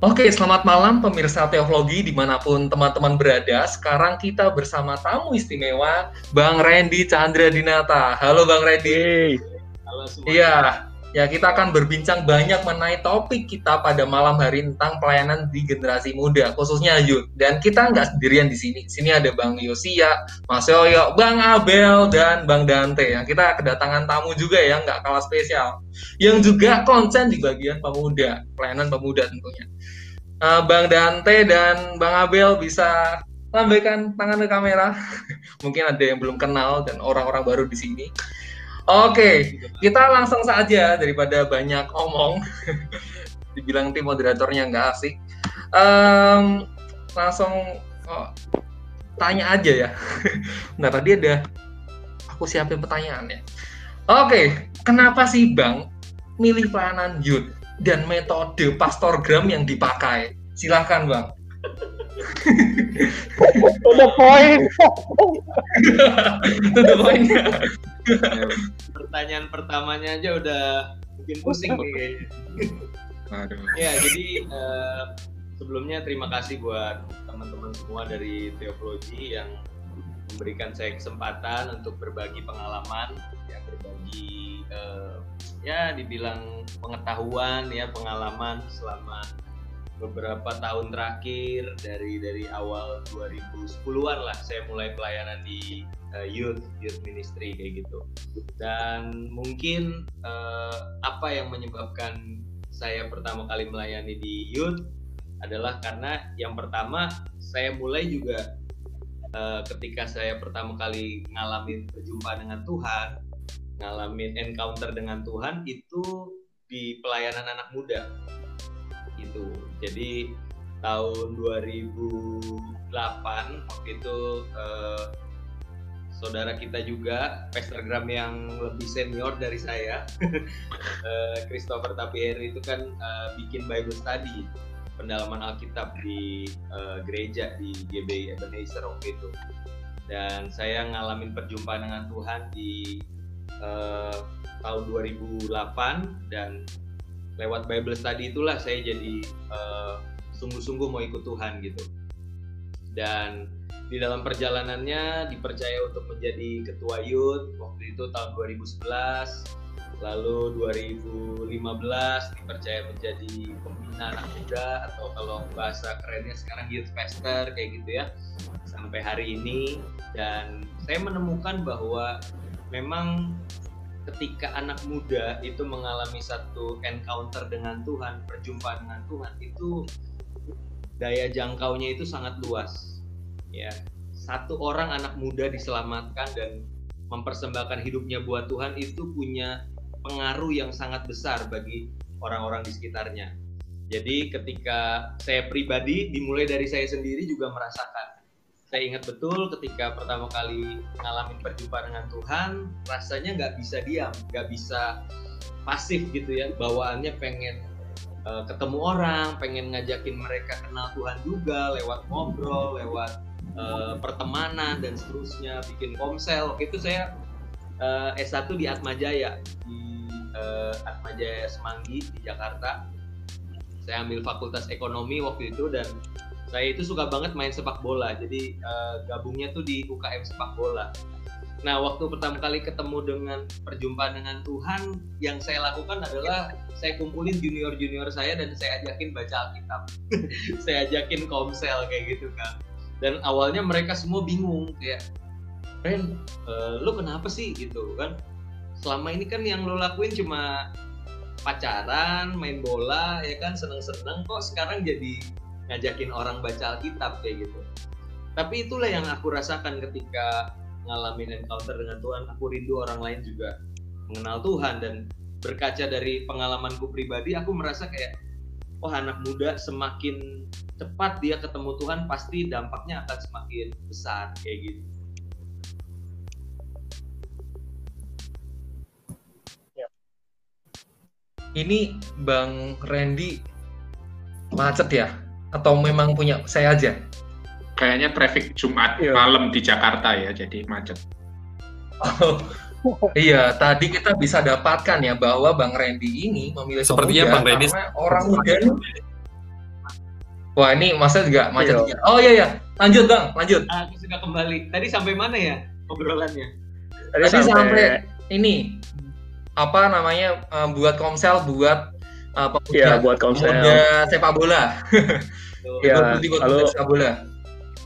Oke, selamat malam pemirsa teologi di mana pun teman-teman berada. Sekarang kita bersama tamu istimewa, Bang Randy Chandra Dinata. Halo Bang Randy. Hey. Halo semua. Iya, ya kita akan berbincang banyak mengenai topik kita pada malam hari tentang pelayanan di generasi muda, khususnya youth. Dan kita nggak sendirian di sini. Di sini ada Bang Yosia, Mas Yoyo, Bang Abel, dan Bang Dante. Yang kita kedatangan tamu juga ya, nggak kalah spesial. Yang juga konsen di bagian pemuda, pelayanan pemuda tentunya uh, Bang Dante dan Bang Abel bisa lambaikan tangan ke kamera. Mungkin ada yang belum kenal dan orang-orang baru di sini. Oke, kita langsung saja daripada banyak omong. Dibilang tim moderatornya nggak asik. Um, langsung oh, tanya aja ya. Nah tadi ada aku siapin pertanyaan ya. Oke, kenapa sih Bang milih pelayanan youth? dan metode pastorgram yang dipakai. Silahkan Bang. Udah poin. Udah poin. Pertanyaan pertamanya aja udah bikin pusing nih kayaknya. Aduh. Ya, jadi uh, sebelumnya terima kasih buat teman-teman semua dari Teologi yang memberikan saya kesempatan untuk berbagi pengalaman, ya berbagi uh, ya dibilang pengetahuan ya pengalaman selama beberapa tahun terakhir dari dari awal 2010-an lah saya mulai pelayanan di uh, youth youth ministry kayak gitu. Dan mungkin uh, apa yang menyebabkan saya pertama kali melayani di youth adalah karena yang pertama saya mulai juga uh, ketika saya pertama kali ngalamin perjumpaan dengan Tuhan ngalamin encounter dengan Tuhan itu di pelayanan anak muda. Itu jadi tahun 2008 waktu itu eh, saudara kita juga Pastor Gram yang lebih senior dari saya eh, Christopher Tapieri itu kan eh, bikin Bible study pendalaman Alkitab di uh, gereja di GBI Ebenezer waktu itu. Dan saya ngalamin perjumpaan dengan Tuhan di uh, tahun 2008 dan lewat Bible study itulah saya jadi sungguh sungguh-sungguh mau ikut Tuhan gitu. Dan di dalam perjalanannya dipercaya untuk menjadi ketua youth waktu itu tahun 2011 lalu 2015 dipercaya menjadi pembina anak muda atau kalau bahasa kerennya sekarang youth pastor kayak gitu ya sampai hari ini dan saya menemukan bahwa memang ketika anak muda itu mengalami satu encounter dengan Tuhan, perjumpaan dengan Tuhan itu daya jangkaunya itu sangat luas. Ya, satu orang anak muda diselamatkan dan mempersembahkan hidupnya buat Tuhan itu punya pengaruh yang sangat besar bagi orang-orang di sekitarnya. Jadi ketika saya pribadi dimulai dari saya sendiri juga merasakan saya ingat betul ketika pertama kali mengalami perjumpaan dengan Tuhan, rasanya nggak bisa diam, nggak bisa pasif gitu ya, bawaannya pengen uh, ketemu orang, pengen ngajakin mereka kenal Tuhan juga lewat ngobrol, lewat uh, pertemanan dan seterusnya, bikin komsel. Itu saya uh, S1 di Atmajaya di uh, Atmajaya Semanggi di Jakarta. Saya ambil Fakultas Ekonomi waktu itu dan saya itu suka banget main sepak bola jadi uh, gabungnya tuh di UKM sepak bola. Nah waktu pertama kali ketemu dengan perjumpaan dengan Tuhan yang saya lakukan adalah saya kumpulin junior junior saya dan saya ajakin baca Alkitab. Saya ajakin komsel kayak gitu kan dan awalnya mereka semua bingung kayak Ren uh, lu kenapa sih? Gitu kan. Selama ini kan yang lo lakuin cuma pacaran main bola ya kan seneng-seneng kok sekarang jadi ngajakin orang baca Alkitab kayak gitu. Tapi itulah yang aku rasakan ketika ngalamin encounter dengan Tuhan. Aku rindu orang lain juga mengenal Tuhan dan berkaca dari pengalamanku pribadi aku merasa kayak oh anak muda semakin cepat dia ketemu Tuhan pasti dampaknya akan semakin besar kayak gitu. Ini Bang Randy macet ya atau memang punya saya aja? Kayaknya traffic Jumat iya. malam di Jakarta ya, jadi macet. Oh, iya, tadi kita bisa dapatkan ya bahwa Bang Randy ini memilih sepertinya Bang Randy orang muda Wah ini masa juga macet juga. Oh iya ya, lanjut bang, lanjut. Aku sudah kembali. Tadi sampai mana ya obrolannya? Tadi, Tadi sampai... sampai ini apa namanya uh, buat komsel buat uh, pemuda, ya, buat komsel. pemuda sepak bola. ya, lalu sepak bola.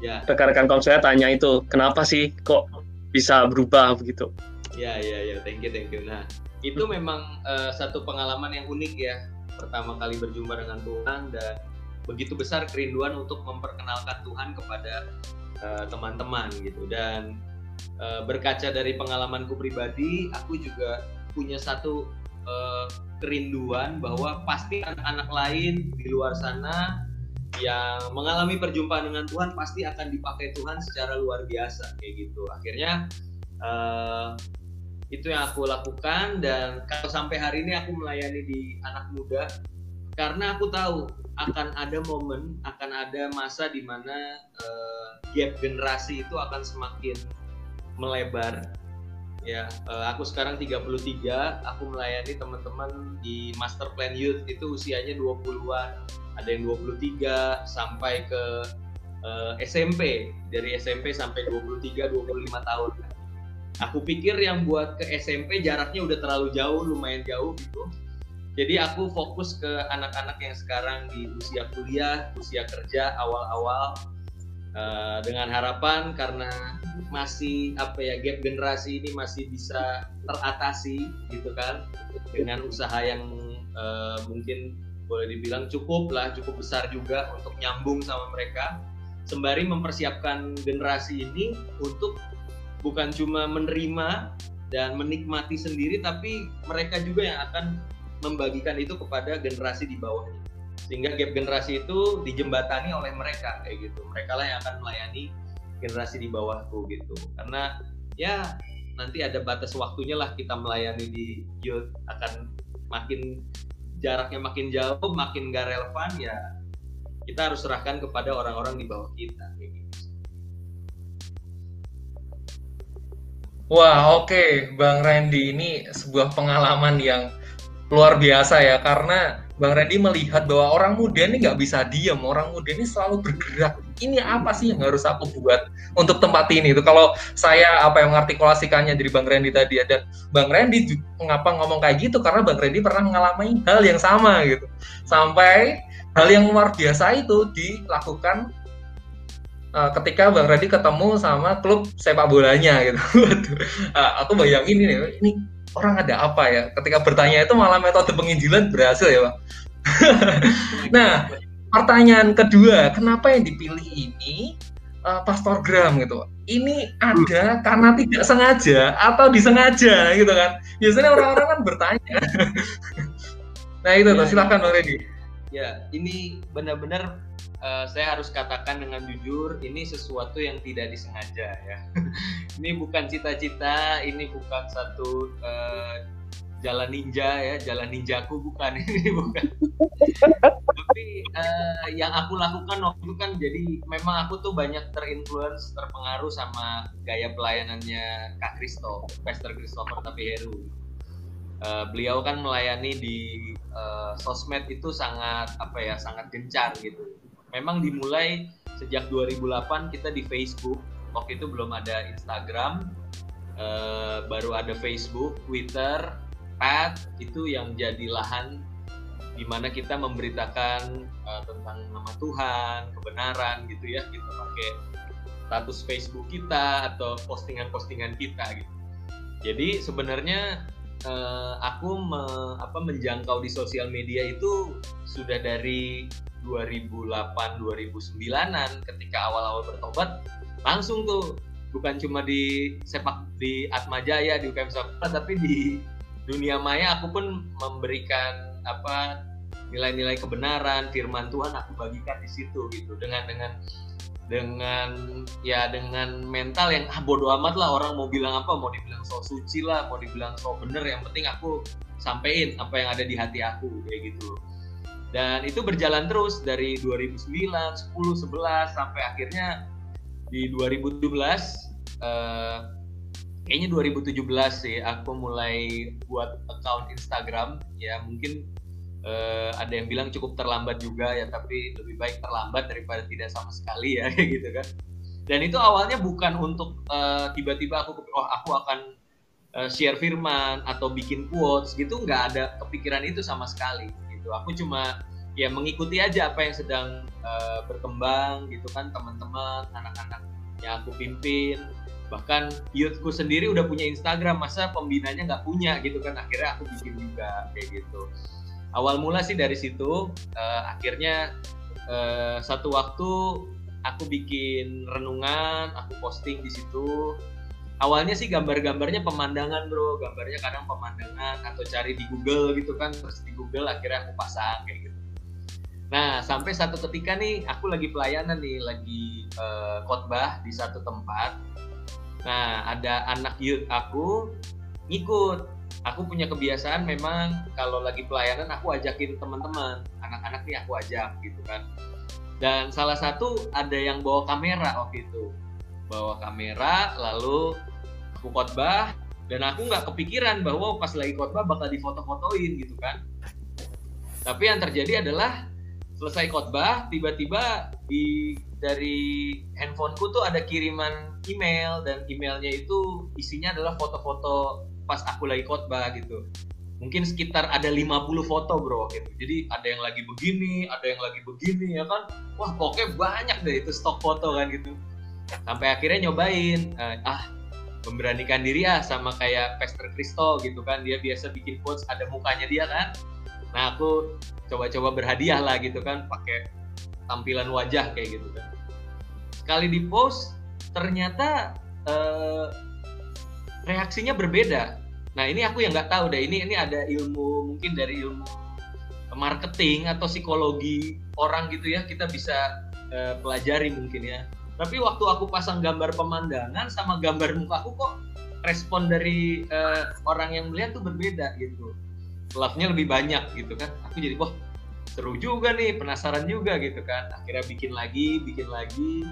Ya. Rekan-rekan komsel tanya itu kenapa sih kok bisa berubah begitu? Ya ya ya, thank you thank you. Nah itu memang uh, satu pengalaman yang unik ya pertama kali berjumpa dengan Tuhan dan begitu besar kerinduan untuk memperkenalkan Tuhan kepada teman-teman uh, gitu dan uh, berkaca dari pengalamanku pribadi aku juga punya satu uh, kerinduan bahwa pasti anak-anak lain di luar sana yang mengalami perjumpaan dengan Tuhan pasti akan dipakai Tuhan secara luar biasa kayak gitu. Akhirnya uh, itu yang aku lakukan dan kalau sampai hari ini aku melayani di anak muda karena aku tahu akan ada momen akan ada masa di mana uh, gap generasi itu akan semakin melebar ya uh, aku sekarang 33 aku melayani teman-teman di master plan youth itu usianya 20-an ada yang 23 sampai ke uh, eh, SMP dari SMP sampai 23 25 tahun. Aku pikir yang buat ke SMP jaraknya udah terlalu jauh lumayan jauh gitu. Jadi aku fokus ke anak-anak yang sekarang di usia kuliah usia kerja awal-awal uh, dengan harapan karena masih apa ya gap generasi ini masih bisa teratasi gitu kan. Dengan usaha yang uh, mungkin boleh dibilang cukup lah cukup besar juga untuk nyambung sama mereka. Sembari mempersiapkan generasi ini untuk bukan cuma menerima dan menikmati sendiri tapi mereka juga yang akan membagikan itu kepada generasi di bawahnya sehingga gap generasi itu dijembatani oleh mereka kayak gitu mereka lah yang akan melayani generasi di bawahku gitu karena ya nanti ada batas waktunya lah kita melayani di youth akan makin jaraknya makin jauh makin gak relevan ya kita harus serahkan kepada orang-orang di bawah kita kayak gitu. Wah oke okay. Bang Randy ini sebuah pengalaman yang luar biasa ya karena Bang Randy melihat bahwa orang muda ini nggak bisa diam, orang muda ini selalu bergerak. Ini apa sih yang harus aku buat untuk tempat ini? Itu kalau saya apa yang mengartikulasikannya dari Bang Randy tadi dan Bang Randy mengapa ngomong kayak gitu karena Bang Randy pernah mengalami hal yang sama gitu. Sampai hal yang luar biasa itu dilakukan uh, ketika Bang Randy ketemu sama klub sepak bolanya gitu. uh, aku bayangin ini, ini orang ada apa ya? Ketika bertanya itu malah metode penginjilan berhasil ya, Pak. nah, pertanyaan kedua, kenapa yang dipilih ini uh, Pastor Gram gitu? Ini ada karena tidak sengaja atau disengaja gitu kan? Biasanya orang-orang kan bertanya. nah itu ya, tuh, silakan Bang Redi. Ya, ini benar-benar uh, saya harus katakan dengan jujur ini sesuatu yang tidak disengaja ya. Ini bukan cita-cita ini bukan satu uh, jalan ninja ya. Jalan ninjaku bukan ini bukan. Tapi uh, yang aku lakukan waktu itu kan jadi memang aku tuh banyak terinfluence terpengaruh sama gaya pelayanannya Kak Kristo Pastor Christopher Tapiheru uh, beliau kan melayani di uh, sosmed itu sangat apa ya sangat gencar gitu memang dimulai sejak 2008 kita di Facebook. Waktu itu belum ada Instagram. Uh, baru ada Facebook Twitter Pad itu yang jadi lahan di mana kita memberitakan uh, tentang nama Tuhan kebenaran gitu ya. Kita pakai status Facebook kita atau postingan-postingan kita gitu. Jadi sebenarnya uh, aku me, apa menjangkau di sosial media itu sudah dari 2008 2009an ketika awal-awal bertobat langsung tuh bukan cuma di sepak di Atma Jaya di UKM Sepak tapi di dunia maya aku pun memberikan apa nilai-nilai kebenaran firman Tuhan aku bagikan di situ gitu. Dengan dengan dengan ya dengan mental yang ah bodo amat lah orang mau bilang apa mau dibilang so suci lah mau dibilang so bener yang penting aku sampein apa yang ada di hati aku kayak gitu dan itu berjalan terus dari 2009, 10, 11 sampai akhirnya di 2017 eh, kayaknya 2017 sih aku mulai buat account Instagram. Ya mungkin uh, ada yang bilang cukup terlambat juga ya tapi lebih baik terlambat daripada tidak sama sekali ya gitu kan. Dan itu awalnya bukan untuk uh, tiba-tiba aku oh aku akan uh, share firman atau bikin quotes gitu nggak ada kepikiran itu sama sekali gitu. Aku cuma ya mengikuti aja apa yang sedang uh, berkembang gitu kan teman-teman anak-anak yang aku pimpin. Bahkan youthku sendiri udah punya Instagram masa pembinanya nggak punya gitu kan. Akhirnya aku bikin juga kayak gitu. Awal mula sih dari situ uh, akhirnya uh, satu waktu aku bikin renungan aku posting di situ awalnya sih gambar-gambarnya pemandangan bro. Gambarnya kadang pemandangan atau cari di Google gitu kan. Terus di Google akhirnya aku pasang kayak gitu. Nah sampai satu ketika nih aku lagi pelayanan nih lagi uh, khotbah di satu tempat. Nah ada anak youth aku ngikut. Aku punya kebiasaan memang kalau lagi pelayanan aku ajakin teman-teman. Anak-anak nih aku ajak gitu kan. Dan salah satu ada yang bawa kamera waktu itu. Bawa kamera lalu aku khotbah dan aku nggak kepikiran bahwa pas lagi khotbah bakal difoto-fotoin gitu kan. Tapi yang terjadi adalah selesai khotbah tiba-tiba di dari handphoneku tuh ada kiriman email dan emailnya itu isinya adalah foto-foto pas aku lagi khotbah gitu. Mungkin sekitar ada 50 foto bro gitu. Jadi ada yang lagi begini ada yang lagi begini ya kan? Wah pokoknya banyak deh itu stok foto kan gitu. Sampai akhirnya nyobain uh, ah memberanikan diri ya sama kayak Pastor Kristo gitu kan dia biasa bikin quotes ada mukanya dia kan nah aku coba-coba berhadiah lah gitu kan pakai tampilan wajah kayak gitu kan sekali di post ternyata uh, reaksinya berbeda. Nah ini aku yang nggak tahu deh. Ini ini ada ilmu mungkin dari ilmu marketing atau psikologi orang gitu ya kita bisa uh, pelajari mungkin ya. Tapi waktu aku pasang gambar pemandangan sama gambar muka aku kok respon dari uh, orang yang melihat tuh berbeda gitu. Love-nya lebih banyak gitu kan. Aku jadi wah seru juga nih, penasaran juga gitu kan. Akhirnya bikin lagi, bikin lagi.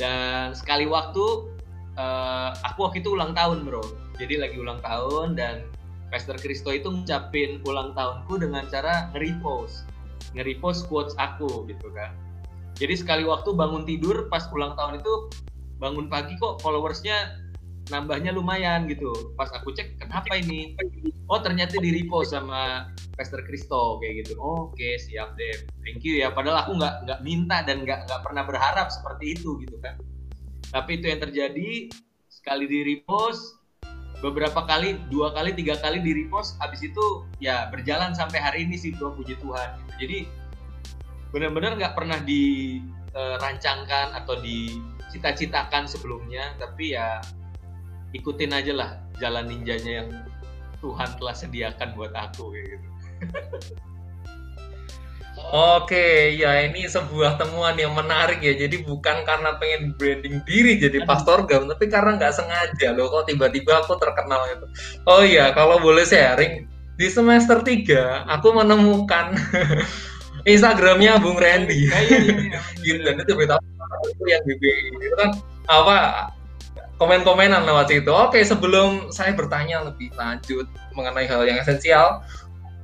Dan sekali waktu uh, aku waktu itu ulang tahun bro jadi lagi ulang tahun dan Pastor Kristo itu ngucapin ulang tahunku dengan cara nge-repost nge-repost quotes aku gitu kan jadi sekali waktu bangun tidur pas ulang tahun itu bangun pagi kok followersnya nambahnya lumayan gitu. Pas aku cek kenapa ini? Oh ternyata di repost sama Pastor Kristo kayak gitu. Oh, oke okay, siap deh. Thank you ya. Padahal aku nggak nggak minta dan nggak nggak pernah berharap seperti itu gitu kan. Tapi itu yang terjadi sekali di repost beberapa kali dua kali tiga kali di repost habis itu ya berjalan sampai hari ini sih bro puji Tuhan. Jadi benar-benar nggak pernah dirancangkan eh, atau dicita-citakan sebelumnya tapi ya ikutin aja lah jalan ninjanya yang Tuhan telah sediakan buat aku kayak gitu Oke, ya ini sebuah temuan yang menarik ya. Jadi bukan karena pengen branding diri jadi pastor gam, tapi karena nggak sengaja loh kok tiba-tiba aku terkenal itu. Oh iya, kalau boleh sharing, di semester 3 aku menemukan Instagramnya Bung Randy. Iya, iya, iya, gitu dan itu beta itu yang BB itu kan apa komen-komenan lewat situ. Oke, sebelum saya bertanya lebih lanjut mengenai hal yang esensial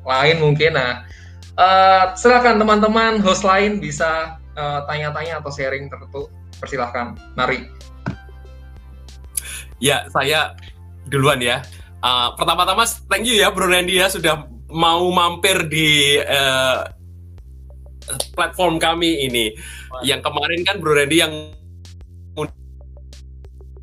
lain mungkin nah Uh, silakan teman-teman host lain bisa eh, tanya-tanya atau sharing tertentu. Persilahkan, mari. Ya, saya duluan ya. Uh, pertama-tama thank you ya Bro Randy ya sudah mau mampir di uh, platform kami ini. Yang kemarin kan Bro Randy yang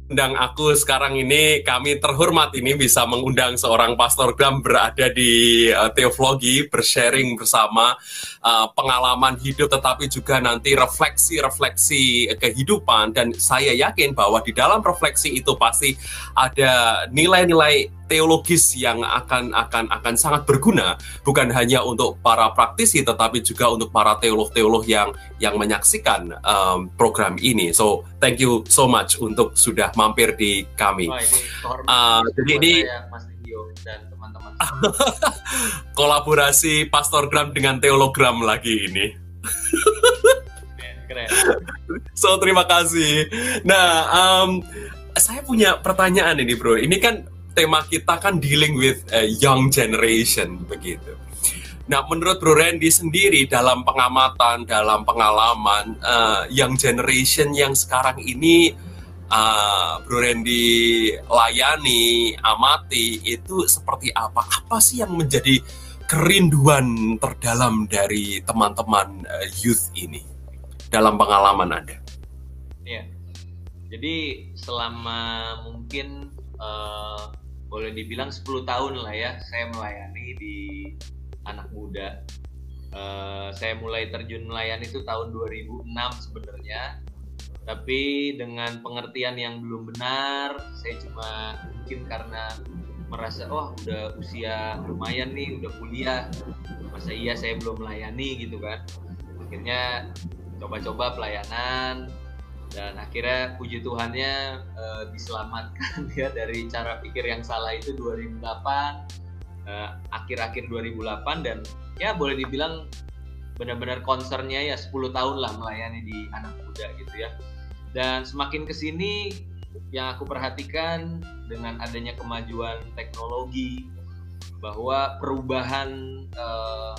undang aku sekarang ini kami terhormat ini bisa mengundang seorang pastor Gram berada di uh, teologi bersharing bersama uh, pengalaman hidup tetapi juga nanti refleksi-refleksi kehidupan dan saya yakin bahwa di dalam refleksi itu pasti ada nilai-nilai teologis yang akan akan akan sangat berguna bukan hanya untuk para praktisi tetapi juga untuk para teolog-teolog yang yang menyaksikan um, program ini. So thank you so much untuk sudah mampir di kami. Oh, ini uh, jadi ini Mas dan teman-teman. kolaborasi Pastor Gram dengan Teologram lagi ini. Keren. So terima kasih. Nah, um, saya punya pertanyaan ini, Bro. Ini kan tema kita kan dealing with a young generation begitu. Nah, menurut Bro Randy sendiri dalam pengamatan, dalam pengalaman, uh, yang generation yang sekarang ini uh, Bro Randy layani, amati, itu seperti apa? Apa sih yang menjadi kerinduan terdalam dari teman-teman uh, youth ini dalam pengalaman Anda? Iya, jadi selama mungkin uh, boleh dibilang 10 tahun lah ya saya melayani di anak muda. Uh, saya mulai terjun melayani itu tahun 2006 sebenarnya. Tapi dengan pengertian yang belum benar, saya cuma mungkin karena merasa oh udah usia lumayan nih, udah kuliah. Masa iya saya belum melayani gitu kan. Akhirnya coba-coba pelayanan dan akhirnya puji Tuhannya uh, diselamatkan ya dari cara pikir yang salah itu 2008 Eh, akhir-akhir 2008 dan ya boleh dibilang benar-benar concernnya ya 10 tahun lah melayani di anak muda gitu ya. Dan semakin ke sini yang aku perhatikan dengan adanya kemajuan teknologi bahwa perubahan eh,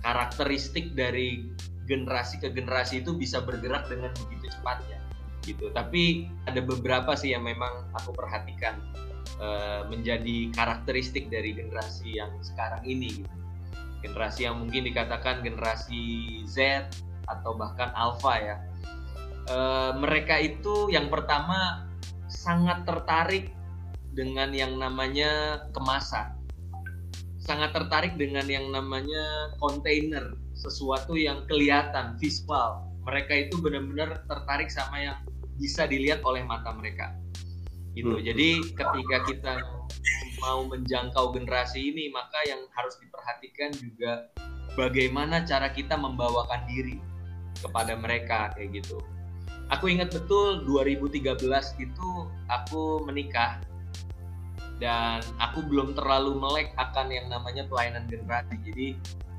karakteristik dari generasi ke generasi itu bisa bergerak dengan begitu cepatnya gitu. Tapi ada beberapa sih yang memang aku perhatikan uh, menjadi karakteristik dari generasi yang sekarang ini gitu. generasi yang mungkin dikatakan generasi Z atau bahkan Alpha ya uh, mereka itu yang pertama sangat tertarik dengan yang namanya kemasan sangat tertarik dengan yang namanya kontainer sesuatu yang kelihatan visual mereka itu benar-benar tertarik sama yang bisa dilihat oleh mata mereka gitu. Hmm. Jadi ketika kita mau menjangkau generasi ini, maka yang harus diperhatikan juga bagaimana cara kita membawakan diri kepada mereka kayak gitu. Aku ingat betul 2013 itu aku menikah dan aku belum terlalu melek akan yang namanya pelayanan generasi. Jadi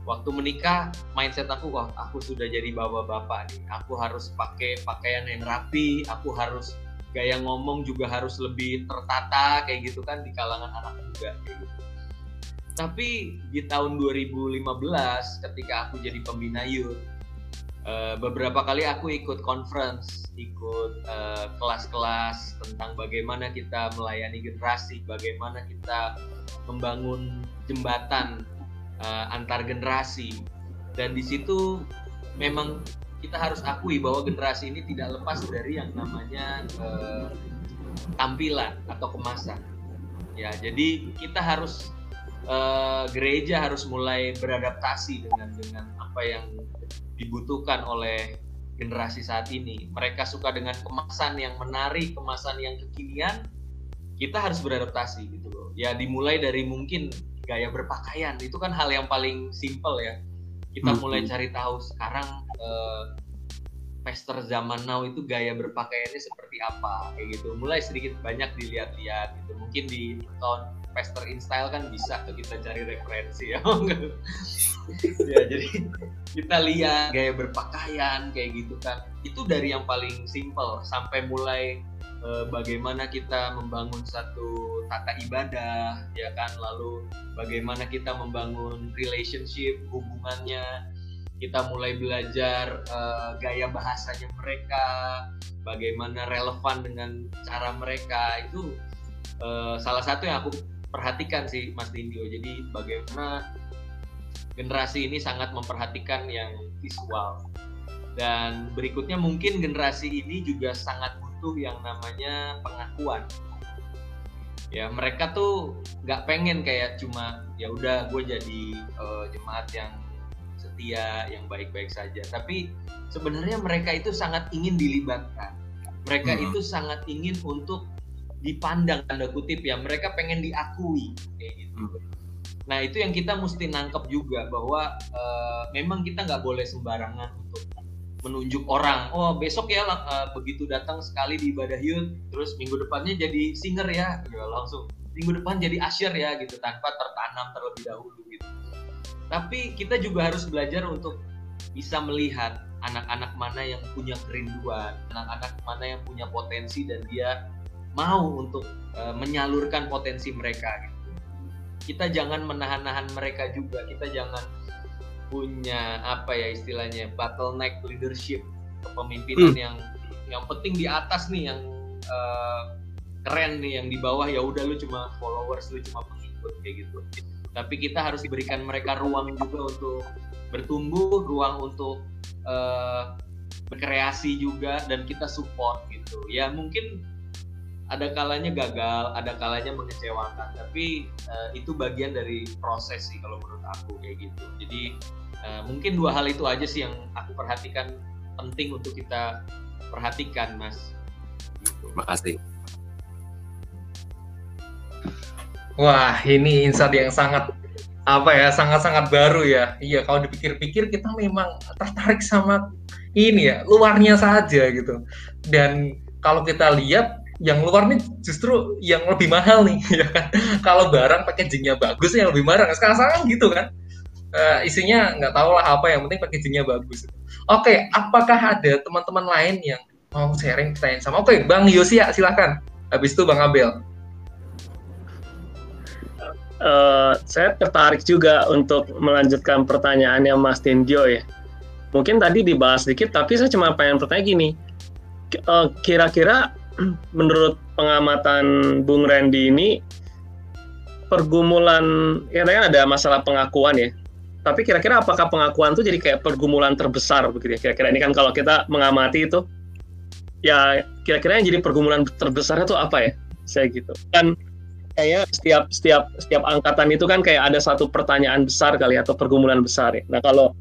waktu menikah mindset aku wah aku sudah jadi bapak-bapak nih. Aku harus pakai pakaian yang rapi, aku harus gaya ngomong juga harus lebih tertata kayak gitu kan di kalangan anak muda kayak gitu. Tapi di tahun 2015 ketika aku jadi pembina youth, uh, beberapa kali aku ikut conference, ikut eh, kelas-kelas tentang bagaimana kita melayani generasi, bagaimana kita membangun jembatan uh, antar generasi. Dan di situ memang kita harus akui bahwa generasi ini tidak lepas dari yang namanya uh, tampilan atau kemasan. Ya, jadi kita harus uh, gereja harus mulai beradaptasi dengan dengan apa yang dibutuhkan oleh generasi saat ini. Mereka suka dengan kemasan yang menarik, kemasan yang kekinian. Kita harus beradaptasi gitu loh. Ya dimulai dari mungkin gaya berpakaian. Itu kan hal yang paling simple ya. Kita hmm, mulai cari tahu sekarang uh, pester zaman now itu gaya berpakaiannya seperti apa kayak gitu. Mulai sedikit banyak dilihat-lihat gitu. Mungkin di account pester in style kan bisa tuh kita cari referensi ya. Ya jadi kita lihat gaya berpakaian kayak gitu kan. Itu dari yang paling simple sampai mulai bagaimana kita membangun satu tata ibadah ya kan? Lalu bagaimana kita membangun relationship hubungannya? Kita mulai belajar uh, gaya bahasanya mereka bagaimana relevan dengan cara mereka. Itu uh, salah satu yang aku perhatikan sih Mas Dindio jadi bagaimana generasi ini sangat memperhatikan yang visual. Dan berikutnya mungkin generasi ini juga sangat butuh yang namanya pengakuan ya mereka tuh nggak pengen kayak cuma ya udah gue jadi uh, jemaat yang setia yang baik-baik saja tapi sebenarnya mereka itu sangat ingin dilibatkan mereka hmm. itu sangat ingin untuk dipandang tanda kutip ya mereka pengen diakui kayak gitu hmm. nah itu yang kita mesti nangkep juga bahwa uh, memang kita nggak boleh sembarangan untuk menunjuk orang. Oh besok ya uh, begitu datang sekali di ibadah youth terus minggu depannya jadi singer ya. Ya langsung minggu depan jadi asyir ya gitu tanpa tertanam terlebih dahulu gitu. Tapi kita juga harus belajar untuk bisa melihat anak-anak mana yang punya kerinduan anak-anak mana yang punya potensi dan dia mau untuk uh, menyalurkan potensi mereka gitu. Kita jangan menahan-nahan mereka juga kita jangan punya apa ya istilahnya bottleneck leadership kepemimpinan hmm. yang yang penting di atas nih yang uh, keren nih yang di bawah ya udah lu cuma followers lu cuma pengikut kayak gitu tapi kita harus diberikan mereka ruang juga untuk bertumbuh ruang untuk uh, berkreasi juga dan kita support gitu ya mungkin ada kalanya gagal ada kalanya mengecewakan tapi uh, itu bagian dari proses sih kalau menurut aku kayak gitu jadi uh, mungkin dua hal itu aja sih yang aku perhatikan penting untuk kita perhatikan mas gitu. makasih Wah, ini insight yang sangat apa ya, sangat-sangat baru ya. Iya, kalau dipikir-pikir kita memang tertarik sama ini ya, luarnya saja gitu. Dan kalau kita lihat yang luar nih justru yang lebih mahal nih ya kan. Kalau barang packagingnya bagus yang lebih mahal. Sekarang-sekarang gitu kan. Uh, isinya nggak tahu lah apa yang penting packagingnya bagus. Oke, okay, apakah ada teman-teman lain yang mau sharing pertanyaan sama? Oke, okay, Bang Yosia silakan. Habis itu Bang Abel uh, saya tertarik juga untuk melanjutkan pertanyaannya Mas Tindio ya. Mungkin tadi dibahas sedikit, tapi saya cuma pengen bertanya gini. Uh, kira-kira menurut pengamatan Bung Randy ini pergumulan ya kan ada masalah pengakuan ya. Tapi kira-kira apakah pengakuan itu jadi kayak pergumulan terbesar begitu ya? Kira-kira ini kan kalau kita mengamati itu ya kira-kira yang jadi pergumulan terbesar itu apa ya? Saya gitu. Dan kayaknya setiap setiap setiap angkatan itu kan kayak ada satu pertanyaan besar kali atau pergumulan besar ya. Nah kalau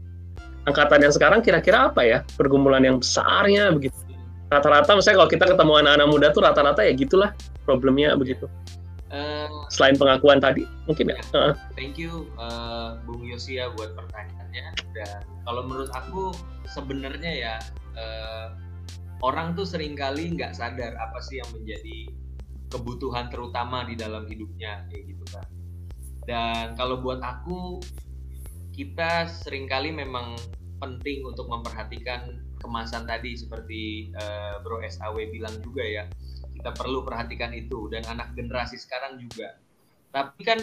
angkatan yang sekarang kira-kira apa ya pergumulan yang besarnya begitu? Rata-rata misalnya kalau kita ketemu anak-anak muda tuh rata-rata ya gitulah problemnya begitu. Uh, Selain pengakuan tadi, mungkin ya. Uh. Thank you, uh, Bung Yosia buat pertanyaannya. Dan kalau menurut aku sebenarnya ya uh, orang tuh sering kali nggak sadar apa sih yang menjadi kebutuhan terutama di dalam hidupnya kayak gitu kan dan kalau buat aku kita sering kali memang penting untuk memperhatikan kemasan tadi seperti uh, Bro SAW bilang juga ya kita perlu perhatikan itu. Dan anak generasi sekarang juga. Tapi kan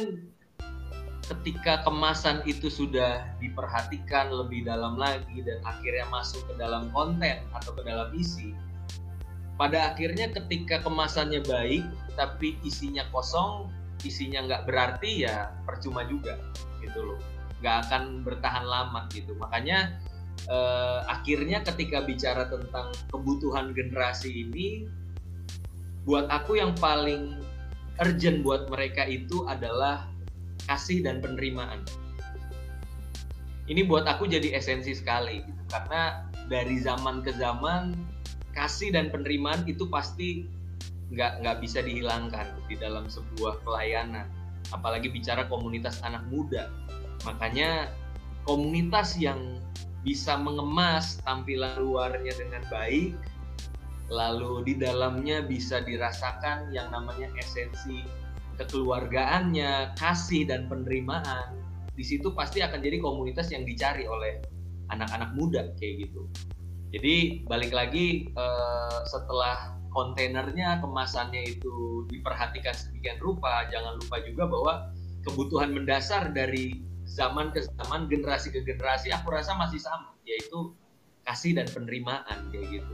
ketika kemasan itu sudah diperhatikan lebih dalam lagi dan akhirnya masuk ke dalam konten atau ke dalam isi pada akhirnya ketika kemasannya baik tapi isinya kosong isinya nggak berarti ya percuma juga gitu loh. Nggak akan bertahan lama gitu. Makanya eh, akhirnya ketika bicara tentang kebutuhan generasi ini buat aku yang paling urgent buat mereka itu adalah kasih dan penerimaan. Ini buat aku jadi esensi sekali gitu. Karena dari zaman ke zaman kasih dan penerimaan itu pasti nggak nggak bisa dihilangkan di dalam sebuah pelayanan. Apalagi bicara komunitas anak muda. Makanya komunitas yang bisa mengemas tampilan luarnya dengan baik lalu di dalamnya bisa dirasakan yang namanya esensi kekeluargaannya kasih dan penerimaan. Di situ pasti akan jadi komunitas yang dicari oleh anak-anak muda kayak gitu. Jadi balik lagi uh, setelah kontainernya kemasannya itu diperhatikan sedemikian rupa, jangan lupa juga bahwa kebutuhan mendasar dari zaman ke zaman, generasi ke generasi, aku rasa masih sama, yaitu kasih dan penerimaan kayak gitu.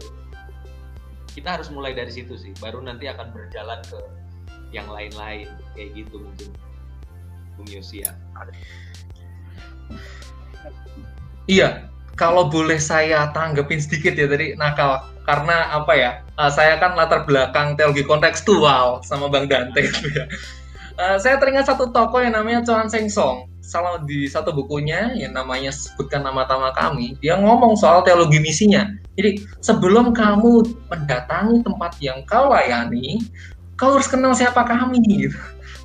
Kita harus mulai dari situ sih, baru nanti akan berjalan ke yang lain-lain kayak gitu mungkin, Bung Yosia. Iya, kalau boleh saya tanggepin sedikit ya tadi nakal karena apa ya uh, saya kan latar belakang teologi kontekstual sama Bang Dante. Uh, saya teringat satu tokoh yang namanya Chuan Seng Song. Salah di satu bukunya yang namanya sebutkan nama tama kami, dia ngomong soal teologi misinya. Jadi sebelum kamu mendatangi tempat yang kau layani, kau harus kenal siapa kami gitu.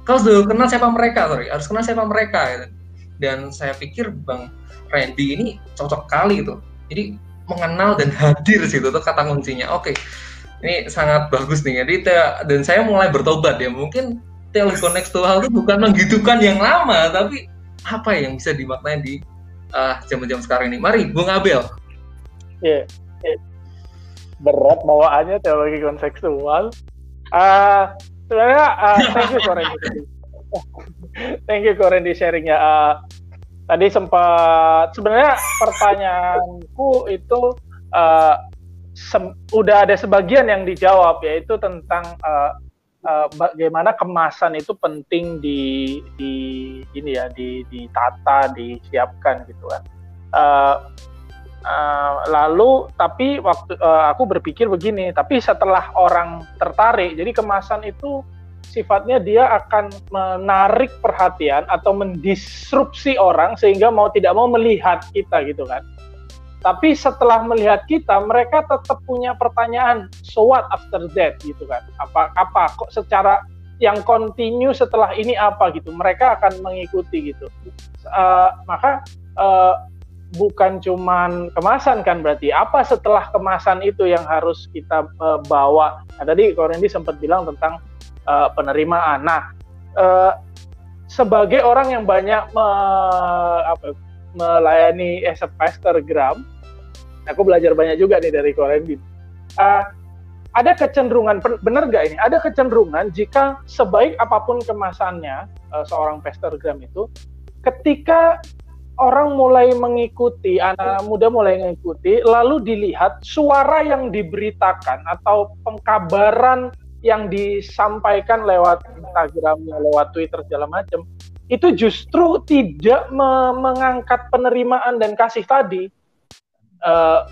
Kau harus kenal siapa mereka, sorry, harus kenal siapa mereka. Gitu. Dan saya pikir Bang Randy ini cocok kali itu. Jadi mengenal dan hadir situ tuh kata kuncinya. Oke, ini sangat bagus nih. Jadi dan saya mulai bertobat ya. Mungkin kontekstual itu bukan menghidupkan yang lama, tapi apa yang bisa dimaknai di uh, jam-jam sekarang ini. Mari, Bung Abel. Iya. Yeah. Berat bawaannya teologi kontekstual. Uh, sebenarnya uh, thank you for Thank you Korendi sharingnya. Uh, tadi sempat sebenarnya pertanyaanku itu uh, udah ada sebagian yang dijawab yaitu tentang uh, uh, bagaimana kemasan itu penting di di ini ya di ditata disiapkan gitu kan. Uh, uh, lalu tapi waktu uh, aku berpikir begini, tapi setelah orang tertarik, jadi kemasan itu sifatnya dia akan menarik perhatian atau mendisrupsi orang sehingga mau tidak mau melihat kita gitu kan. Tapi setelah melihat kita, mereka tetap punya pertanyaan, so what after that gitu kan? Apa apa kok secara yang kontinu setelah ini apa gitu? Mereka akan mengikuti gitu. Uh, maka uh, bukan cuman kemasan kan berarti apa setelah kemasan itu yang harus kita uh, bawa? Nah, tadi Korendi sempat bilang tentang uh, penerimaan. Nah, uh, sebagai orang yang banyak me, apa, melayani pastor gram, aku belajar banyak juga nih dari Korendi. Uh, ada kecenderungan, benar gak ini? Ada kecenderungan jika sebaik apa pun kemasannya uh, seorang gram itu, ketika orang mulai mengikuti, anak muda mulai mengikuti, lalu dilihat suara yang diberitakan atau pengkabaran yang disampaikan lewat Instagram, lewat Twitter segala macam, itu justru tidak me mengangkat penerimaan dan kasih tadi, uh,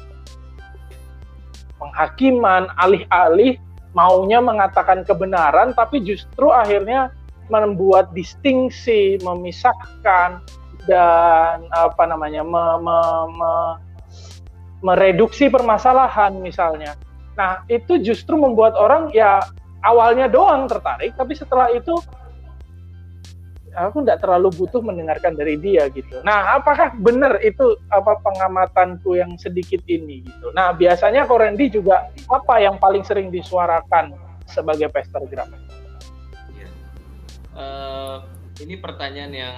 penghakiman, alih-alih maunya mengatakan kebenaran, tapi justru akhirnya membuat distingsi, memisahkan dan apa namanya, me, me, me, mereduksi permasalahan misalnya. Nah itu justru membuat orang ya awalnya doang tertarik, tapi setelah itu aku tidak terlalu butuh mendengarkan dari dia gitu. Nah, apakah benar itu apa pengamatanku yang sedikit ini gitu. Nah, biasanya Korendi juga apa yang paling sering disuarakan sebagai pestergram? Ya. Uh, ini pertanyaan yang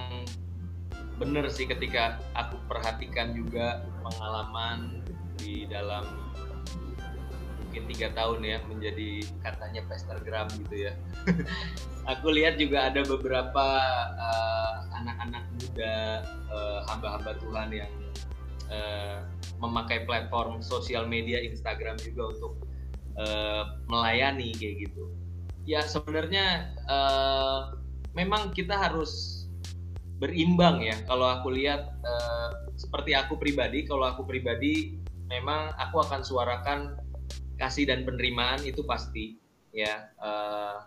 benar sih ketika aku perhatikan juga pengalaman di dalam mungkin tiga tahun ya menjadi katanya pestergram gitu ya. Aku lihat juga ada beberapa uh, anak-anak muda uh, hamba-hamba Tuhan yang uh, memakai platform sosial media Instagram juga untuk uh, melayani kayak gitu. Ya sebenarnya uh, memang kita harus berimbang ya. Kalau aku lihat uh, seperti aku pribadi, kalau aku pribadi memang aku akan suarakan kasih dan penerimaan itu pasti ya. Uh,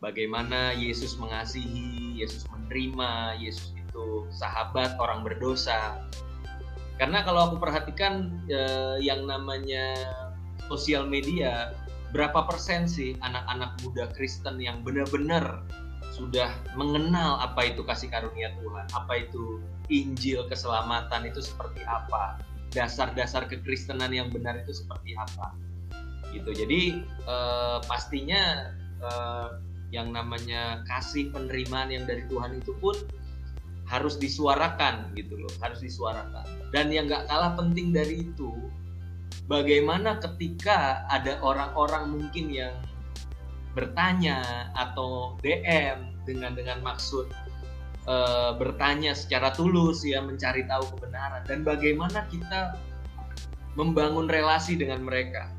bagaimana Yesus mengasihi Yesus menerima Yesus itu sahabat orang berdosa. Karena kalau aku perhatikan uh, yang namanya sosial media berapa persen sih anak-anak muda Kristen yang benar-benar sudah mengenal apa itu kasih karunia Tuhan, apa itu Injil keselamatan itu seperti apa, dasar-dasar kekristenan yang benar itu seperti apa gitu. Jadi uh, pastinya uh, yang namanya kasih penerimaan yang dari Tuhan itu pun harus disuarakan gitu loh harus disuarakan. Dan yang nggak kalah penting dari itu bagaimana ketika ada orang-orang mungkin yang bertanya atau DM dengan dengan maksud e, bertanya secara tulus ya mencari tahu kebenaran dan bagaimana kita membangun relasi dengan mereka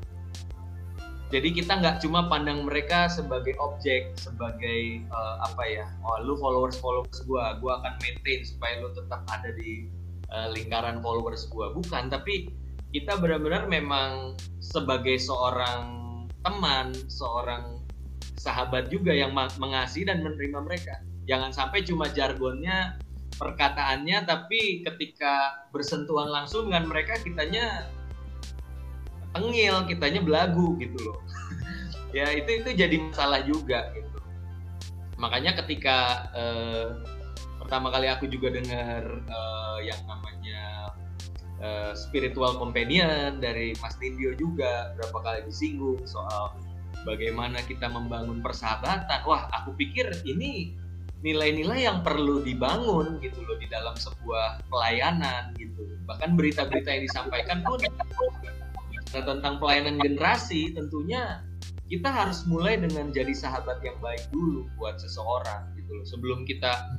jadi kita nggak cuma pandang mereka sebagai objek sebagai uh, apa ya oh lu followers followers gua gua akan maintain supaya lu tetap ada di uh, lingkaran followers gua. Bukan tapi kita benar-benar memang sebagai seorang teman seorang sahabat juga yang mengasihi dan menerima mereka. Jangan sampai cuma jargonnya perkataannya tapi ketika bersentuhan langsung dengan mereka kitanya tengil kitanya belagu gitu loh. Ya itu itu jadi masalah juga gitu. Makanya ketika eh, pertama kali aku juga dengar eh, yang namanya eh, spiritual companion dari Mas Nindyo juga berapa kali disinggung soal bagaimana kita membangun persahabatan. Wah aku pikir ini nilai-nilai yang perlu dibangun gitu loh di dalam sebuah pelayanan gitu. Bahkan berita-berita yang disampaikan pun Nah, tentang pelayanan generasi tentunya kita harus mulai dengan jadi sahabat yang baik dulu buat seseorang gitu. loh. Sebelum kita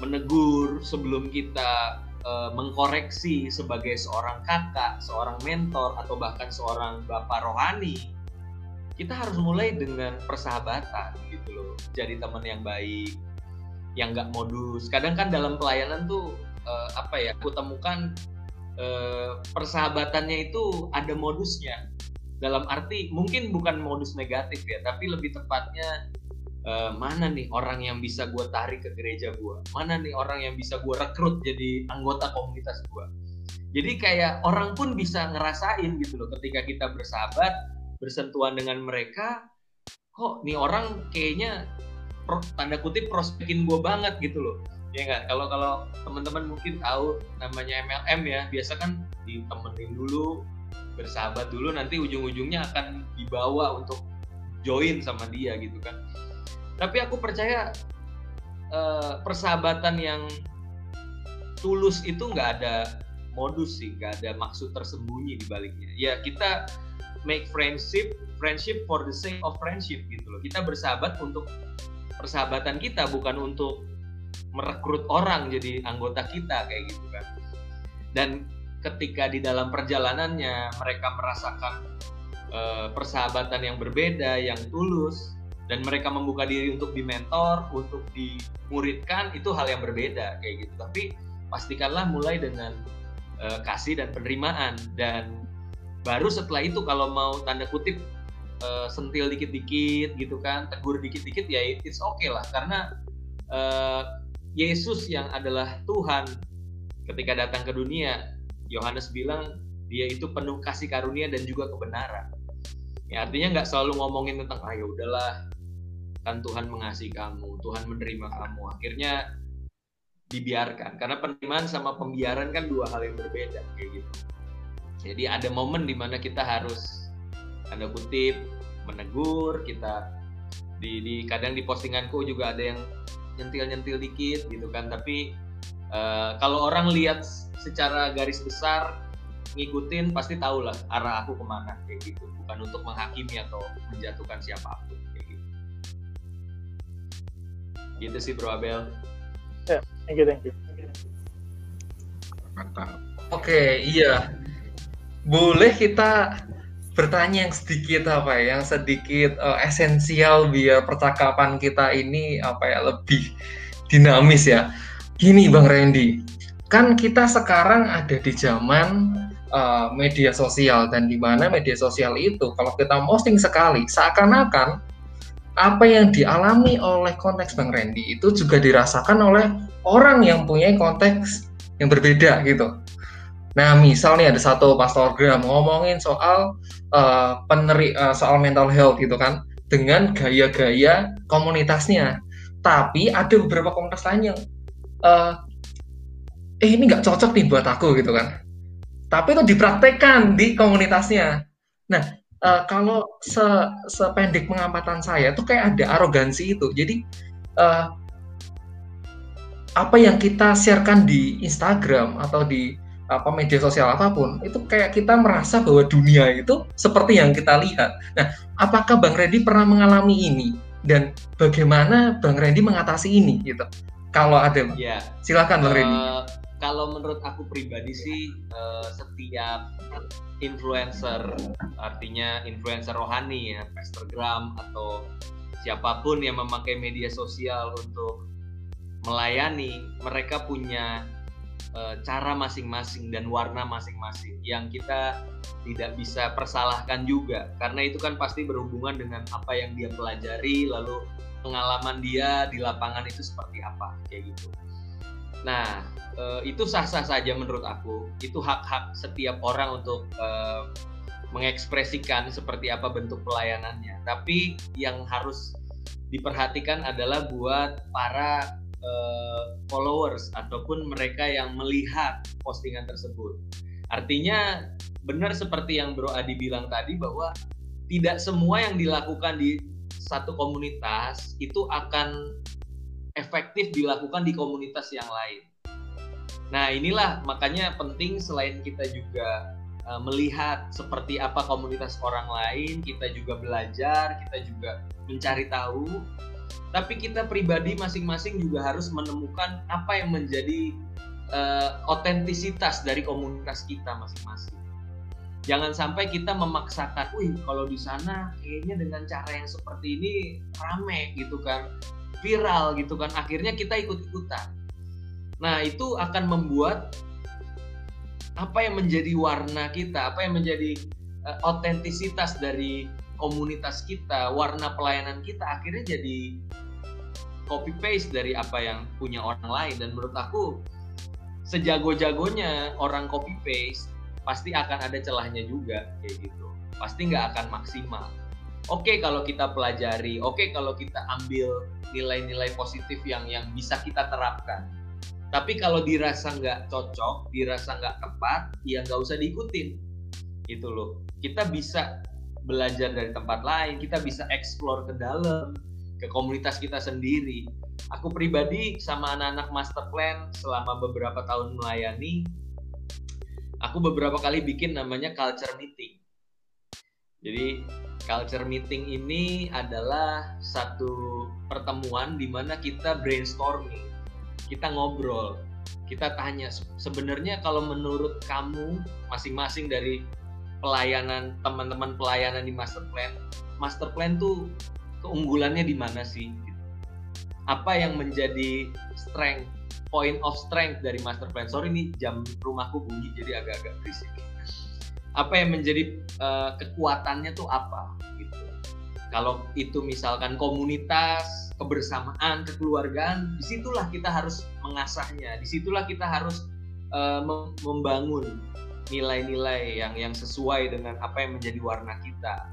menegur, sebelum kita uh, mengkoreksi sebagai seorang kakak, seorang mentor atau bahkan seorang bapak rohani, kita harus mulai dengan persahabatan gitu loh. Jadi teman yang baik, yang nggak modus. Kadang kan dalam pelayanan tuh uh, apa ya? Aku temukan uh, persahabatannya itu ada modusnya. Dalam arti mungkin bukan modus negatif ya, tapi lebih tepatnya uh, mana nih orang yang bisa gue tarik ke gereja gue, mana nih orang yang bisa gue rekrut jadi anggota komunitas gue. Jadi kayak orang pun bisa ngerasain gitu loh ketika kita bersahabat, bersentuhan dengan mereka, kok nih orang kayaknya tanda kutip prospekin gue banget gitu loh ya nggak? Kalau kalau teman-teman mungkin tahu namanya MLM ya biasa kan ditemenin dulu bersahabat dulu nanti ujung-ujungnya akan dibawa untuk join sama dia gitu kan. Tapi aku percaya uh, persahabatan yang tulus itu nggak ada modus sih nggak ada maksud tersembunyi di baliknya. Ya kita make friendship friendship for the sake of friendship gitu loh. Kita bersahabat untuk persahabatan kita bukan untuk merekrut orang jadi anggota kita kayak gitu kan. Dan ketika di dalam perjalanannya mereka merasakan uh, persahabatan yang berbeda yang tulus dan mereka membuka diri untuk dimentor untuk dimuridkan itu hal yang berbeda kayak gitu. Tapi pastikanlah mulai dengan uh, kasih dan penerimaan. Dan baru setelah itu kalau mau tanda kutip uh, sentil dikit-dikit gitu kan, tegur dikit-dikit ya it's okay lah. Karena uh, Yesus yang adalah Tuhan ketika datang ke dunia, Yohanes bilang dia itu penuh kasih karunia dan juga kebenaran. Ya artinya nggak selalu ngomongin tentang ah ya udahlah kan Tuhan mengasihi kamu, Tuhan menerima kamu. Akhirnya dibiarkan karena penerimaan sama pembiaran kan dua hal yang berbeda kayak gitu. Jadi ada momen di mana kita harus tanda kutip menegur kita di, di kadang di postinganku juga ada yang nyentil-nyentil dikit gitu kan. Tapi uh, kalau orang lihat secara garis besar ngikutin pasti tahu lah arah aku ke mana kayak gitu. Bukan untuk menghakimi atau menjatuhkan siapa pun kayak gitu. Gitu sih bro Abel. Ya yeah, thank you thank you. Mantap. Oke okay, iya. Boleh kita bertanya yang sedikit apa ya, yang sedikit uh, esensial biar percakapan kita ini apa ya lebih dinamis ya. Gini Bang Randy, kan kita sekarang ada di zaman uh, media sosial dan di mana media sosial itu kalau kita posting sekali seakan-akan apa yang dialami oleh konteks Bang Randy itu juga dirasakan oleh orang yang punya konteks yang berbeda gitu. Nah, misalnya ada satu pastorgram ngomongin soal uh, peneri uh, soal mental health gitu kan dengan gaya-gaya komunitasnya. Tapi ada beberapa komunitas lain yang uh, eh ini nggak cocok nih buat aku gitu kan. Tapi itu dipraktekkan di komunitasnya. Nah, uh, kalau se sependek pengamatan saya tuh kayak ada arogansi itu. Jadi uh, apa yang kita sharekan di Instagram atau di apa media sosial apa pun itu kayak kita merasa bahwa dunia itu seperti yang kita lihat. Nah, apakah Bang Randy pernah mengalami ini dan bagaimana Bang Randy mengatasi ini gitu? Kalau ada, ya. silakan Bang uh, Randy. Eh, kalau menurut aku pribadi sih uh, setiap influencer artinya influencer rohani ya, Instagram atau siapa pun yang memakai media sosial untuk melayani, mereka punya Eh, cara masing-masing dan warna masing-masing yang kita tidak bisa persalahkan juga. Karena itu kan pasti berhubungan dengan apa yang dia pelajari lalu pengalaman dia di lapangan itu seperti apa kayak gitu. Nah eh, itu sah-sah saja menurut aku. Itu hak-hak setiap orang untuk uh, mengekspresikan seperti apa bentuk pelayanannya. Tapi yang harus diperhatikan adalah buat para uh, followers ataupun mereka yang melihat postingan tersebut. Artinya benar seperti yang Bro Adi bilang tadi bahwa tidak semua yang dilakukan di satu komunitas itu akan efektif dilakukan di komunitas yang lain. Nah, inilah makanya penting selain kita juga uh, melihat seperti apa komunitas orang lain, kita juga belajar, kita juga mencari tahu tapi kita pribadi masing-masing juga harus menemukan apa yang menjadi uh, otentisitas dari komunitas kita masing-masing. Jangan sampai kita memaksakan, wih kalau di sana kayaknya dengan cara yang seperti ini rame gitu kan, viral gitu kan, akhirnya kita ikut-ikutan. Nah itu akan membuat apa yang menjadi warna kita, apa yang menjadi uh, otentisitas dari komunitas kita, warna pelayanan kita akhirnya jadi copy paste dari apa yang punya orang lain. Dan menurut aku sejago-jagonya orang copy paste pasti akan ada celahnya juga kayak gitu. Pasti nggak akan maksimal. Oke okay, kalau kita pelajari oke okay, kalau kita ambil nilai-nilai positif yang yang bisa kita terapkan. Tapi kalau dirasa nggak cocok dirasa nggak tepat ya nggak usah diikutin. Itu loh. Kita bisa belajar dari tempat lain kita bisa explore ke dalam ke komunitas kita sendiri. Aku pribadi sama anak-anak master plan selama beberapa tahun melayani, aku beberapa kali bikin namanya culture meeting. Jadi culture meeting ini adalah satu pertemuan di mana kita brainstorming, kita ngobrol, kita tanya sebenarnya kalau menurut kamu masing-masing dari pelayanan teman-teman pelayanan di master plan, master plan tuh keunggulannya di mana sih? Apa yang menjadi strength, point of strength dari master plan? Sorry nih jam rumahku bunyi jadi agak-agak berisik. Apa yang menjadi uh, kekuatannya tuh apa? Gitu. Kalau itu misalkan komunitas, kebersamaan, kekeluargaan, di situlah kita harus mengasahnya. Di situlah kita harus uh, membangun nilai-nilai yang yang sesuai dengan apa yang menjadi warna kita.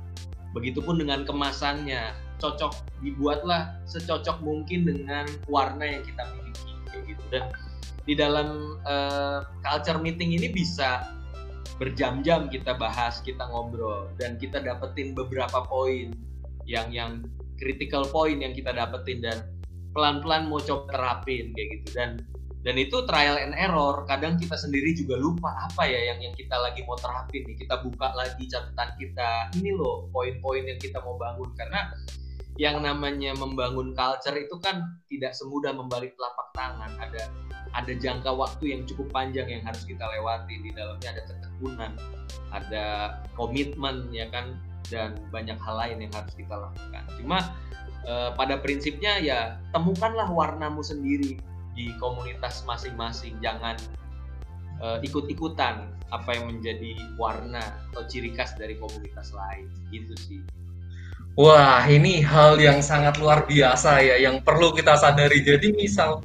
Begitupun dengan kemasannya, cocok dibuatlah secocok mungkin dengan warna yang kita miliki kayak gitu. Dan di dalam uh, culture meeting ini bisa berjam-jam kita bahas kita ngobrol dan kita dapetin beberapa poin yang yang critical point yang kita dapetin dan pelan-pelan mau coba terapin kayak gitu. Dan dan itu trial and error. Kadang kita sendiri juga lupa apa ya yang yang kita lagi mau terapin nih. Kita buka lagi catatan kita. Ini loh poin-poin yang kita mau bangun. Karena yang namanya membangun culture itu kan tidak semudah membalik telapak tangan. Ada ada jangka waktu yang cukup panjang yang harus kita lewati. Di dalamnya ada ketekunan, ada komitmen ya kan? Dan banyak hal lain yang harus kita lakukan. Cuma eh, pada prinsipnya ya temukanlah warnamu sendiri di komunitas masing-masing. Jangan eh, ikut-ikutan apa yang menjadi warna atau ciri khas dari komunitas lain. Gitu sih. Wah, ini hal yang sangat luar biasa ya, yang perlu kita sadari. Jadi misal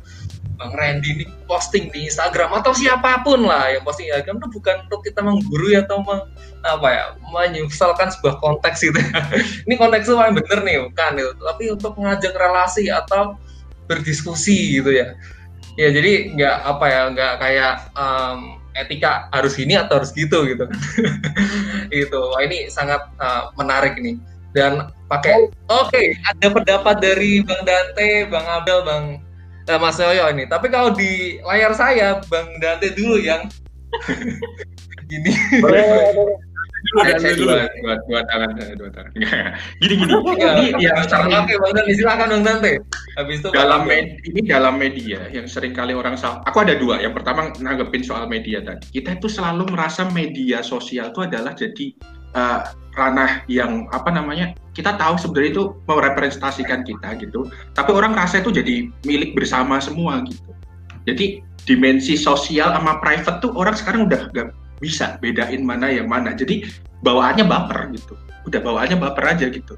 Bang Randy ini posting di Instagram atau siapa pun lah yang posting Instagram itu bukan untuk kita menggurui atau meng, apa ya menyusalkan sebuah konteks gitu. ini konteks itu paling bener nih, bukan. Tapi untuk mengajak relasi atau berdiskusi gitu ya. Ya jadi nggak apa ya, nggak kayak um, etika harus ini atau harus gitu gitu. itu. Wah, ini sangat uh, menarik nih dan pakai oke okay, ada pendapat dari Bang Dante, Bang Abel, Bang eh, Mas Yoyo ini. Tapi kalau di layar saya Bang Dante dulu yang gini. Saya dua, dua, dua tangan, dua tangan. gini gini. Ini yang sering. Oke, Bang Dante, silakan Bang Dante. Habis itu dalam med, ini dalam media yang sering kali orang salah. Aku ada dua. Yang pertama nanggepin soal media tadi. Kita itu selalu merasa media sosial itu adalah jadi uh, ranah yang apa namanya kita tahu sebenarnya itu merepresentasikan kita gitu tapi orang rasa itu jadi milik bersama semua gitu jadi dimensi sosial sama private tuh orang sekarang udah gak bisa bedain mana yang mana jadi bawaannya baper gitu udah bawaannya baper aja gitu.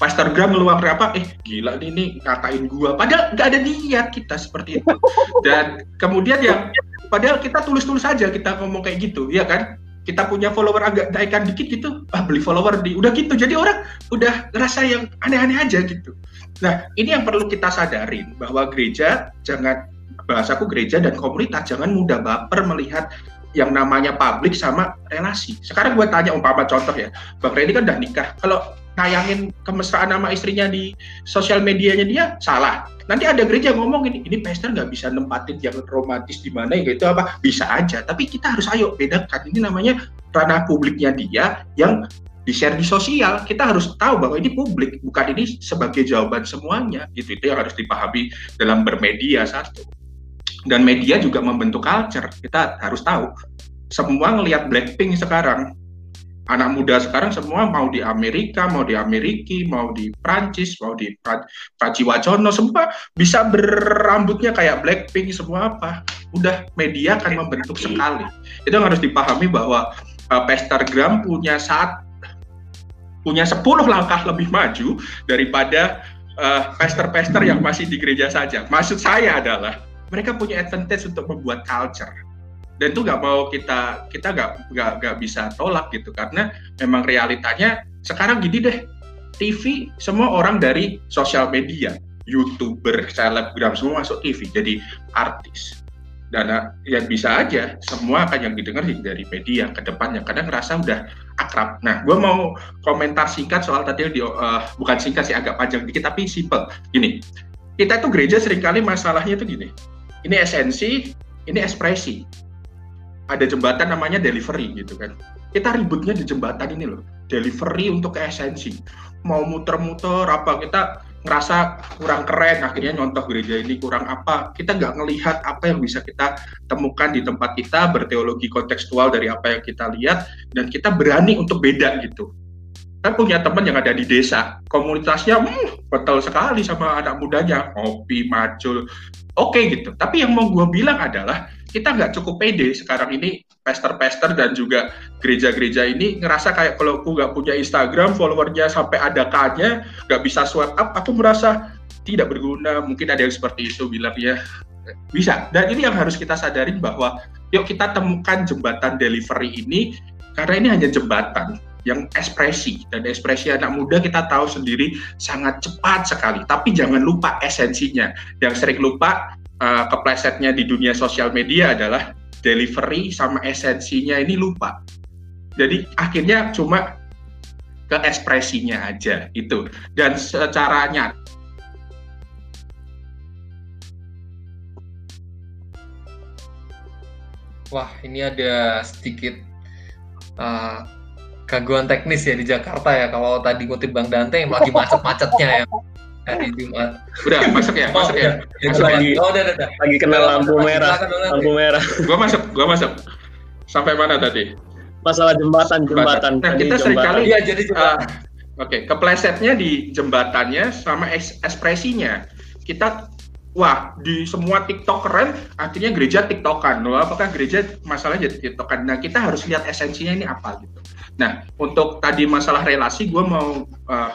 Pastor Graham ngeluar apa? Eh gila nih, nih ngatain gua. Padahal nggak ada niat kita seperti itu. Dan kemudian yang padahal kita tulus-tulus aja kita ngomong kayak gitu, ya kan? kita punya follower agak naikkan dikit gitu, ah beli follower di udah gitu. Jadi orang udah ngerasa yang aneh-aneh aja gitu. Nah, ini yang perlu kita sadarin bahwa gereja jangan bahasaku gereja dan komunitas jangan mudah baper melihat yang namanya publik sama relasi. Sekarang gue tanya umpama contoh ya, Bang Reni kan udah nikah. Kalau nayangin kemesraan nama istrinya di sosial medianya dia salah. Nanti ada gereja ngomong ini, ini pastor nggak bisa nempatin yang romantis di mana gitu apa bisa aja. Tapi kita harus ayo bedakan ini namanya ranah publiknya dia yang di share di sosial kita harus tahu bahwa ini publik bukan ini sebagai jawaban semuanya gitu itu yang harus dipahami dalam bermedia satu dan media juga membentuk culture kita harus tahu semua ngelihat Blackpink sekarang anak muda sekarang semua mau di Amerika, mau di Ameriki, mau di Prancis, mau di Praci Wacono, semua bisa berambutnya kayak Blackpink semua apa. Udah media akan membentuk sekali. Itu harus dipahami bahwa uh, Pestergram punya saat punya 10 langkah lebih maju daripada uh, pester-pester yang masih di gereja saja. Maksud saya adalah mereka punya advantage untuk membuat culture dan itu nggak mau kita kita nggak nggak nggak bisa tolak gitu karena memang realitanya sekarang gini deh TV semua orang dari sosial media youtuber selebgram semua masuk TV jadi artis dan ya bisa aja semua akan yang didengar dari media ke depannya kadang ngerasa udah akrab. Nah, gue mau komentar singkat soal tadi di, uh, bukan singkat sih agak panjang dikit tapi simple. Gini, kita itu gereja sering kali masalahnya itu gini. Ini esensi, ini ekspresi ada jembatan namanya delivery gitu kan. Kita ributnya di jembatan ini loh, delivery untuk esensi. Mau muter-muter apa kita ngerasa kurang keren akhirnya nyontoh gereja ini kurang apa kita nggak ngelihat apa yang bisa kita temukan di tempat kita berteologi kontekstual dari apa yang kita lihat dan kita berani untuk beda gitu saya punya teman yang ada di desa komunitasnya hmm, betul sekali sama anak mudanya ngopi macul oke okay, gitu. Tapi yang mau gue bilang adalah kita nggak cukup pede sekarang ini pester-pester dan juga gereja-gereja ini ngerasa kayak kalau aku nggak punya Instagram followernya sampai ada kanya nggak bisa swipe up aku merasa tidak berguna. Mungkin ada yang seperti itu bilang ya. Bisa. Dan ini yang harus kita sadarin bahwa yuk kita temukan jembatan delivery ini karena ini hanya jembatan yang ekspresi dan ekspresi anak muda kita tahu sendiri sangat cepat sekali tapi jangan lupa esensinya yang sering lupa uh, keplesetnya di dunia sosial media adalah delivery sama esensinya ini lupa. Jadi akhirnya cuma ke ekspresinya aja itu. Dan secara nyata Wah, ini ada sedikit uh, gangguan teknis ya di Jakarta ya. Kalau tadi kutip Bang Dante yang lagi macet-macetnya ya hari Jumat. Udah masuk ya, masuk ya. Oh, masuk lagi. Oh, udah, udah, Lagi kena lampu merah. Lampu merah. Gua masuk, gua masuk. Sampai mana tadi? Masalah jembatan, jembatan. Nah, kita sering kali ya jadi jembatan. Uh, Oke, okay. keplesetnya di jembatannya sama ekspresinya. Kita wah di semua TikTok keren, akhirnya gereja TikTokan. Loh, apakah gereja masalahnya jadi TikTokan? Nah, kita harus lihat esensinya ini apa gitu. Nah, untuk tadi masalah relasi, gue mau uh,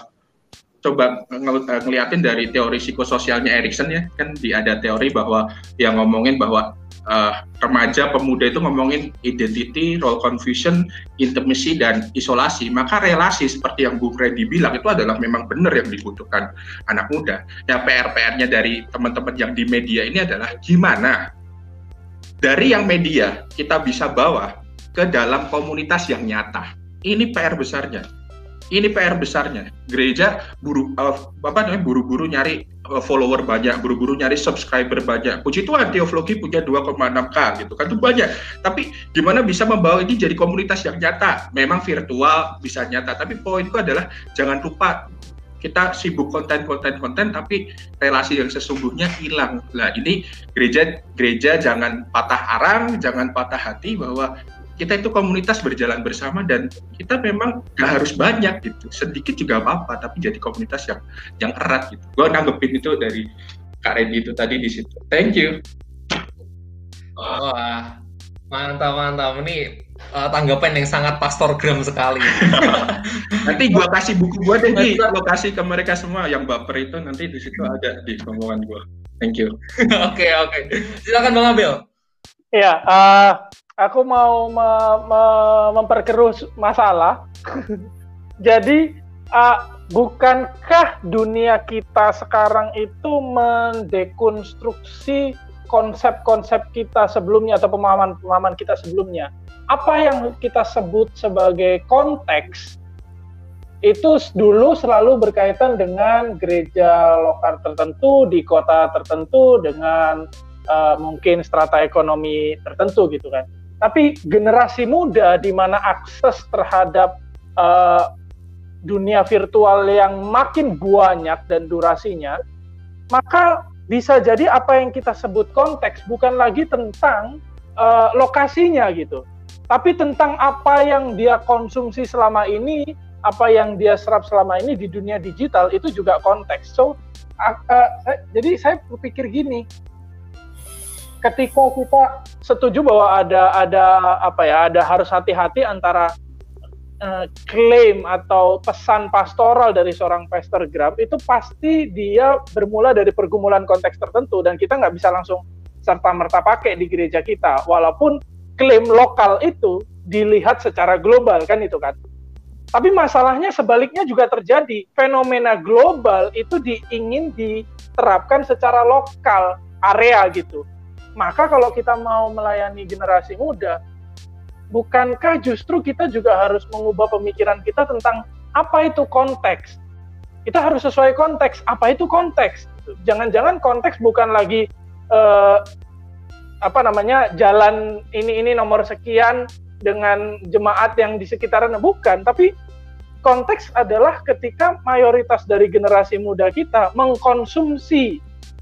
coba ng eh, ngeliatin dari teori psikososialnya Erikson ya kan di ada teori bahwa yang ngomongin bahwa uh, remaja pemuda itu ngomongin identity, role confusion, intimacy dan isolasi. Maka relasi seperti yang Bung Reddy bilang itu adalah memang benar yang dibutuhkan anak muda. Ya PR-PR-nya dari teman-teman yang di media ini adalah gimana dari yang media kita bisa bawa ke dalam komunitas yang nyata. Ini PR besarnya ini PR besarnya. Gereja buru uh, apa namanya buru-buru nyari uh, follower banyak, buru-buru nyari subscriber banyak. Puji Tuhan Teoflogi punya 2,6k gitu kan itu banyak. Tapi gimana bisa membawa ini jadi komunitas yang nyata? Memang virtual bisa nyata, tapi poinku adalah jangan lupa kita sibuk konten-konten konten tapi relasi yang sesungguhnya hilang. Nah, ini gereja gereja jangan patah arang, jangan patah hati bahwa kita itu komunitas berjalan bersama dan kita memang gak harus banyak gitu. Sedikit juga apa-apa tapi jadi komunitas yang yang erat gitu. Gue nanggepin itu dari kak Randy itu tadi di situ. Thank you. Oh, mantap mantap. Ini uh, tanggapan yang sangat pastor gram sekali. Nanti gue kasih buku gue deh nih lokasi ke mereka semua. Yang baper itu nanti di situ ada di omongan gue thank you. Oke oke. Okay, okay. silakan bang Abel. Iya, uh, aku mau me me memperkeruh masalah. Jadi, uh, bukankah dunia kita sekarang itu mendekonstruksi konsep-konsep kita sebelumnya atau pemahaman-pemahaman kita sebelumnya? Apa yang kita sebut sebagai konteks itu dulu selalu berkaitan dengan gereja lokal tertentu di kota tertentu dengan uh, mungkin strata ekonomi tertentu gitu kan. Tapi generasi muda di mana akses terhadap uh, dunia virtual yang makin banyak dan durasinya, maka bisa jadi apa yang kita sebut konteks bukan lagi tentang uh, lokasinya gitu, tapi tentang apa yang dia konsumsi selama ini, apa yang dia serap selama ini di dunia digital itu juga konteks. So, uh, uh, saya, jadi saya berpikir gini, ketika kita setuju bahwa ada ada apa ya, ada harus hati-hati antara uh, klaim atau pesan pastoral dari seorang pastor Grab itu pasti dia bermula dari pergumulan konteks tertentu dan kita nggak bisa langsung serta merta pakai di gereja kita. Walaupun klaim lokal itu dilihat secara global kan itu kan? Tapi masalahnya sebaliknya juga terjadi. Fenomena global itu diingin diterapkan secara lokal area gitu maka kalau kita mau melayani generasi muda bukankah justru kita juga harus mengubah pemikiran kita tentang apa itu konteks? Kita harus sesuai konteks. Apa itu konteks? Jangan-jangan konteks bukan lagi uh, apa namanya jalan ini ini nomor sekian dengan jemaat yang di sekitaran bukan, tapi konteks adalah ketika mayoritas dari generasi muda kita mengkonsumsi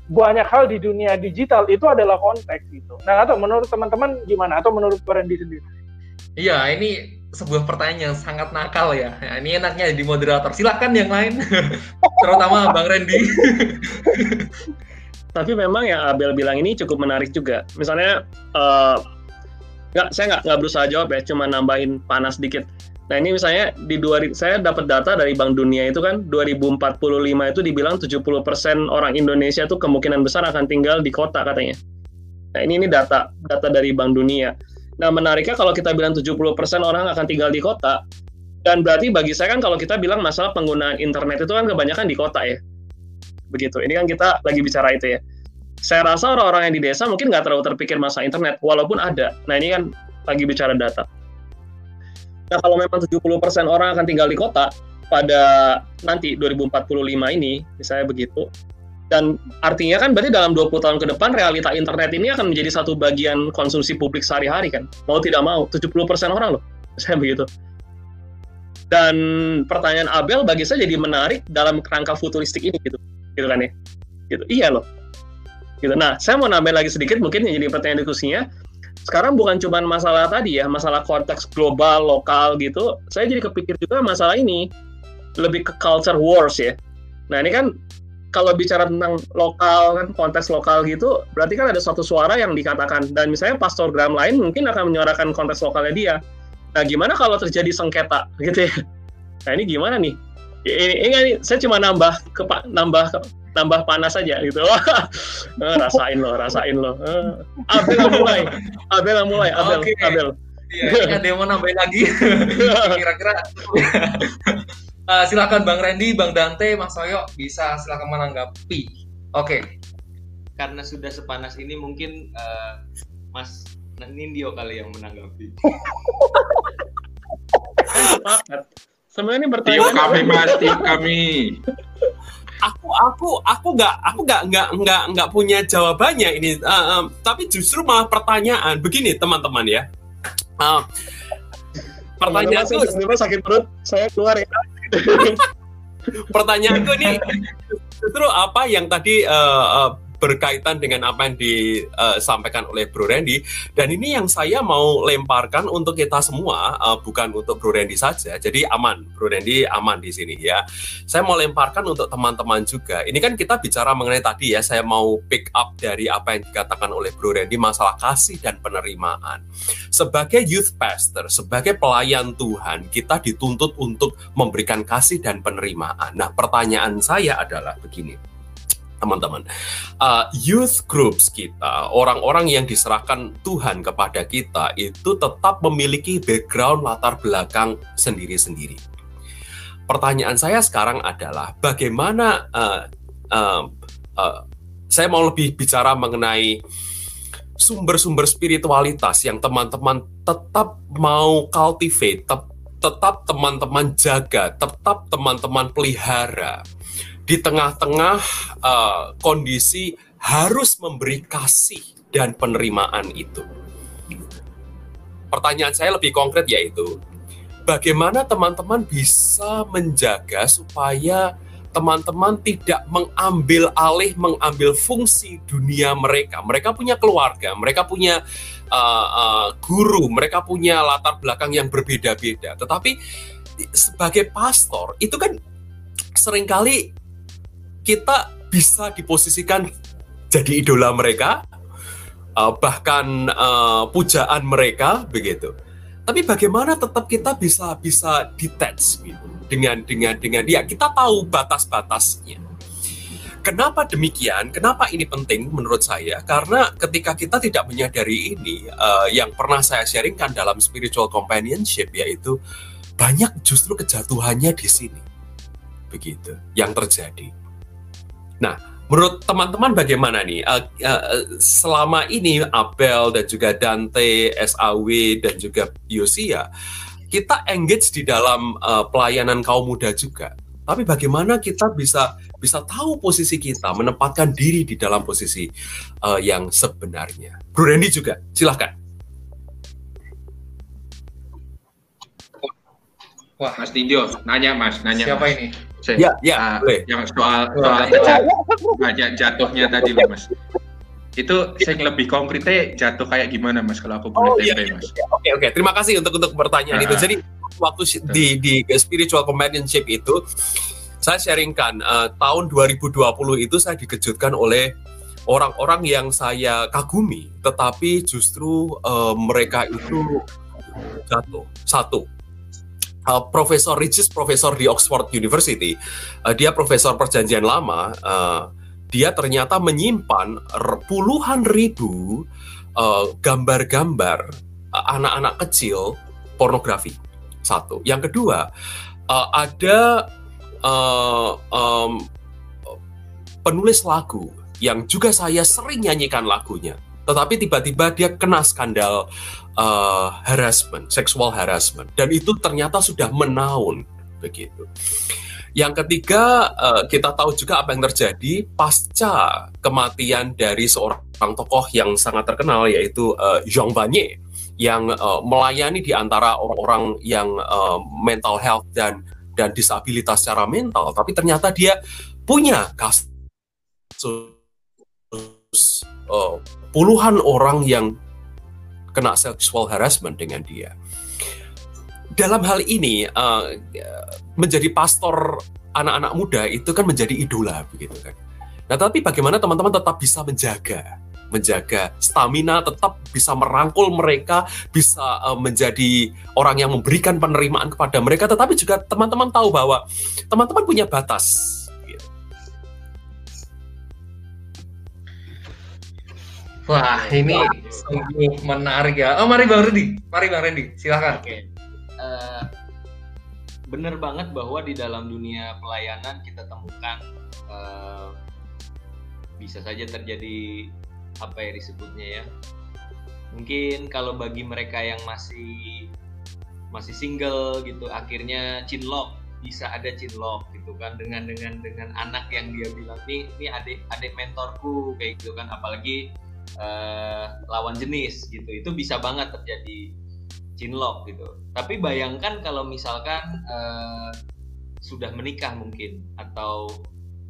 banyak hal di dunia digital itu adalah konteks itu. Nah, atau menurut teman-teman gimana? Atau menurut Randy sendiri? Iya, ini sebuah pertanyaan yang sangat nakal ya. ya ini enaknya di moderator. Silakan yang lain, terutama Bang Randy. Tapi memang yang Abel bilang ini cukup menarik juga. Misalnya, uh, nggak, saya nggak nggak berusaha jawab ya, cuma nambahin panas dikit. Nah ini misalnya di dua, saya dapat data dari Bank Dunia itu kan 2045 itu dibilang 70% orang Indonesia itu kemungkinan besar akan tinggal di kota katanya. Nah ini ini data data dari Bank Dunia. Nah, menariknya kalau kita bilang 70% orang akan tinggal di kota, dan berarti bagi saya kan kalau kita bilang masalah penggunaan internet itu kan kebanyakan di kota ya. Begitu. Ini kan kita lagi bicara itu ya. Saya rasa orang-orang yang di desa mungkin nggak terlalu terpikir masalah internet, walaupun ada. Nah, ini kan lagi bicara data. Nah, kalau memang 70% orang akan tinggal di kota pada nanti 2045 ini, misalnya begitu, dan artinya kan berarti dalam 20 tahun ke depan realita internet ini akan menjadi satu bagian konsumsi publik sehari-hari kan. Mau tidak mau, 70% orang loh. Saya begitu. Dan pertanyaan Abel bagi saya jadi menarik dalam kerangka futuristik ini gitu. Gitu kan ya. Gitu. Iya loh. Gitu. Nah, saya mau nambah lagi sedikit mungkin yang jadi pertanyaan diskusinya. Sekarang bukan cuma masalah tadi ya, masalah konteks global, lokal gitu. Saya jadi kepikir juga masalah ini lebih ke culture wars ya. Nah, ini kan kalau bicara tentang lokal kan konteks lokal gitu berarti kan ada suatu suara yang dikatakan dan misalnya pastor gram lain mungkin akan menyuarakan konteks lokalnya dia nah gimana kalau terjadi sengketa gitu ya nah ini gimana nih ini, ini, ini saya cuma nambah ke nambah nambah panas saja gitu eh, rasain lo rasain lo eh, Abel yang mulai Abel yang mulai Abel okay. Abel Iya, ada yang mau nambahin lagi. Kira-kira Uh, silakan Bang Randy, Bang Dante, Mas Soyo bisa silakan menanggapi. Oke. Okay. Karena sudah sepanas ini mungkin uh, Mas Nindyo kali yang menanggapi. Sebenarnya ini bertanya. kami Mas, kami. Aku aku aku nggak aku nggak nggak nggak nggak punya jawabannya ini. Uh, um, tapi justru malah pertanyaan begini teman-teman ya. Uh, pertanyaan itu sakit perut saya keluar ya Pertanyaanku ini justru apa yang tadi uh, uh, berkaitan dengan apa yang disampaikan oleh Bro Randy. Dan ini yang saya mau lemparkan untuk kita semua uh, bukan untuk Bro Randy saja. Jadi aman Bro Randy aman di sini ya. Saya mau lemparkan untuk teman-teman juga. Ini kan kita bicara mengenai tadi ya. Saya mau pick up dari apa yang dikatakan oleh Bro Randy masalah kasih dan penerimaan. Sebagai youth pastor sebagai pelayan Tuhan kita dituntut untuk memberikan kasih dan penerimaan. Nah pertanyaan saya adalah begini teman-teman. Uh, youth groups kita, orang-orang yang diserahkan Tuhan kepada kita itu tetap memiliki background latar belakang sendiri-sendiri. Pertanyaan saya sekarang adalah bagaimana uh, uh, uh, saya mau lebih bicara mengenai sumber-sumber spiritualitas yang teman-teman tetap mau cultivate, tetap teman-teman jaga, tetap teman-teman pelihara di tengah-tengah uh, kondisi harus memberi kasih dan penerimaan itu. Pertanyaan saya lebih konkret yaitu, bagaimana teman-teman bisa menjaga supaya teman-teman tidak mengambil alih, mengambil fungsi dunia mereka. Mereka punya keluarga, mereka punya uh, uh, guru, mereka punya latar belakang yang berbeda-beda. Tetapi sebagai pastor itu kan sering kali kita bisa diposisikan jadi idola mereka, uh, bahkan uh, pujaan mereka begitu. Tapi bagaimana tetap kita bisa bisa detach gitu dengan dengan dengan ya kita tahu batas-batasnya. Kenapa demikian? Kenapa ini penting menurut saya? Karena ketika kita tidak menyadari ini, uh, yang pernah saya sharingkan dalam spiritual companionship yaitu banyak justru kejatuhannya di sini, begitu yang terjadi. Nah, menurut teman-teman bagaimana nih? Uh, uh, selama ini Abel dan juga Dante, SAW dan juga Yosia kita engage di dalam uh, pelayanan kaum muda juga. Tapi bagaimana kita bisa bisa tahu posisi kita, menempatkan diri di dalam posisi uh, yang sebenarnya. Bro Randy juga, silahkan. Wah, Mas Tinjo, nanya Mas, nanya. Siapa mas. ini? Saya, ya, ya, uh, Yang soal soal jatuh, jatuhnya tadi loh Mas. Itu saya lebih konkretnya jatuh kayak gimana mas kalau aku boleh oh, iya, iya, mas? oke okay, oke. Okay. terima kasih untuk untuk pertanyaan uh, itu jadi waktu di di spiritual companionship itu saya sharingkan uh, tahun 2020 itu saya dikejutkan oleh orang-orang yang saya kagumi. Tetapi justru uh, mereka itu jatuh. Satu uh, Profesor Regis, profesor di Oxford University, uh, dia profesor perjanjian lama. Uh, dia ternyata menyimpan puluhan ribu gambar-gambar uh, anak-anak kecil pornografi. Satu. Yang kedua, uh, ada uh, um, penulis lagu yang juga saya sering nyanyikan lagunya. Tetapi tiba-tiba dia kena skandal uh, harassment, sexual harassment, dan itu ternyata sudah menaun begitu. Yang ketiga, uh, kita tahu juga apa yang terjadi pasca kematian dari seorang tokoh yang sangat terkenal yaitu uh, Jean Vanier yang uh, melayani di antara orang-orang yang uh, mental health dan dan disabilitas secara mental, tapi ternyata dia punya kasus uh, puluhan orang yang kena sexual harassment dengan dia dalam hal ini uh, menjadi pastor anak-anak muda itu kan menjadi idola begitu kan. Nah, tapi bagaimana teman-teman tetap bisa menjaga menjaga stamina, tetap bisa merangkul mereka, bisa uh, menjadi orang yang memberikan penerimaan kepada mereka, tetapi juga teman-teman tahu bahwa teman-teman punya batas. Wah, ini sungguh menarik ya. Oh, mari Bang Randy, mari Bang Randy, silahkan. Oke. Uh, bener banget bahwa di dalam dunia pelayanan kita temukan uh, bisa saja terjadi apa ya disebutnya ya mungkin kalau bagi mereka yang masih masih single gitu akhirnya cinlok bisa ada cinlok gitu kan dengan dengan dengan anak yang dia bilang nih ini adik adik mentorku kayak gitu kan apalagi uh, lawan jenis gitu itu bisa banget terjadi cinlok gitu. Tapi bayangkan kalau misalkan uh, sudah menikah mungkin atau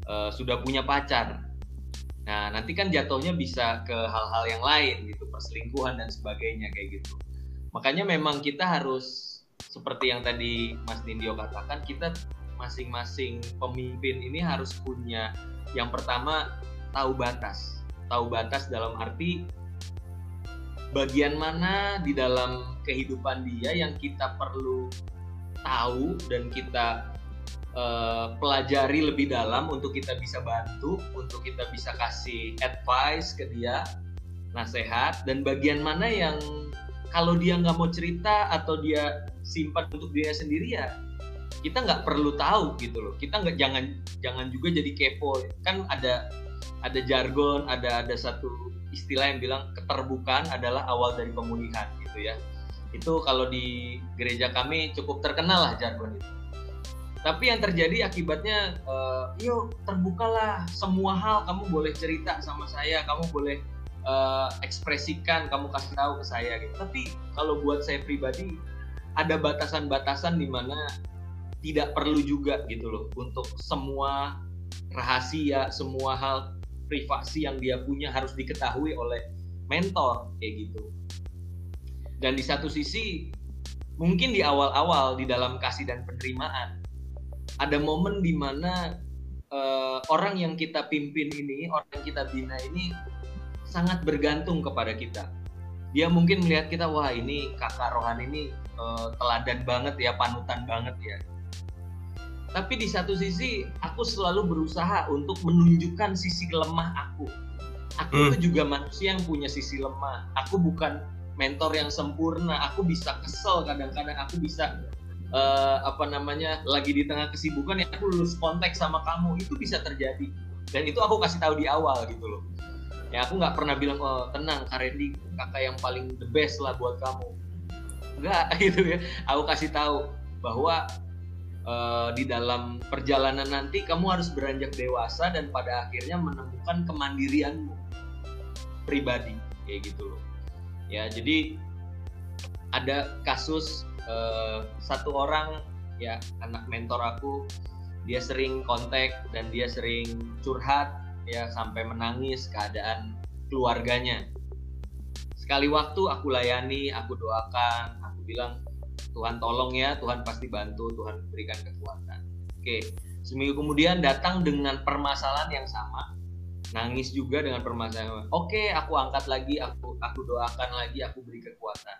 uh, sudah punya pacar. Nah, nanti kan jatuhnya bisa ke hal-hal yang lain gitu, perselingkuhan dan sebagainya kayak gitu. Makanya memang kita harus seperti yang tadi Mas Nindyo katakan, kita masing-masing pemimpin ini harus punya yang pertama tahu batas. Tahu batas dalam arti bagian mana di dalam kehidupan dia yang kita perlu tahu dan kita uh, pelajari lebih dalam untuk kita bisa bantu, untuk kita bisa kasih advice ke dia, nasihat, dan bagian mana yang kalau dia nggak mau cerita atau dia simpan untuk dia sendiri ya kita nggak perlu tahu gitu loh. Kita nggak jangan jangan juga jadi kepo. Kan ada ada jargon ada ada satu istilah yang bilang keterbukaan adalah awal dari pemulihan gitu ya. Itu kalau di gereja kami cukup terkenal lah jargon itu. Tapi yang terjadi akibatnya, uh, yuk terbukalah semua hal kamu boleh cerita sama saya, kamu boleh uh, ekspresikan, kamu kasih tahu ke saya gitu. Tapi kalau buat saya pribadi, ada batasan-batasan di mana tidak perlu juga gitu loh untuk semua rahasia, semua hal privasi yang dia punya harus diketahui oleh mentor kayak gitu. Dan di satu sisi mungkin di awal-awal di dalam kasih dan penerimaan ada momen di mana uh, orang yang kita pimpin ini, orang yang kita bina ini sangat bergantung kepada kita. Dia mungkin melihat kita, wah ini kakak Rohan ini uh, teladan banget ya, panutan banget ya. Tapi di satu sisi, aku selalu berusaha untuk menunjukkan sisi lemah aku. Aku hmm. itu juga manusia yang punya sisi lemah. Aku bukan mentor yang sempurna. Aku bisa kesel kadang-kadang. Aku bisa uh, apa namanya lagi di tengah kesibukan ya aku lulus konteks sama kamu itu bisa terjadi dan itu aku kasih tahu di awal gitu loh ya aku nggak pernah bilang oh tenang Kak Randy kakak yang paling the best lah buat kamu enggak gitu ya aku kasih tahu bahwa uh, di dalam perjalanan nanti kamu harus beranjak dewasa dan pada akhirnya menemukan kemandirianmu pribadi kayak gitu loh. Ya jadi ada kasus uh, satu orang ya anak mentor aku dia sering kontak dan dia sering curhat ya sampai menangis keadaan keluarganya. Sekali waktu aku layani aku doakan aku bilang Tuhan tolong ya Tuhan pasti bantu Tuhan berikan kekuatan. Oke seminggu kemudian datang dengan permasalahan yang sama nangis juga dengan permasalahan oke aku angkat lagi aku aku doakan lagi aku beri kekuatan.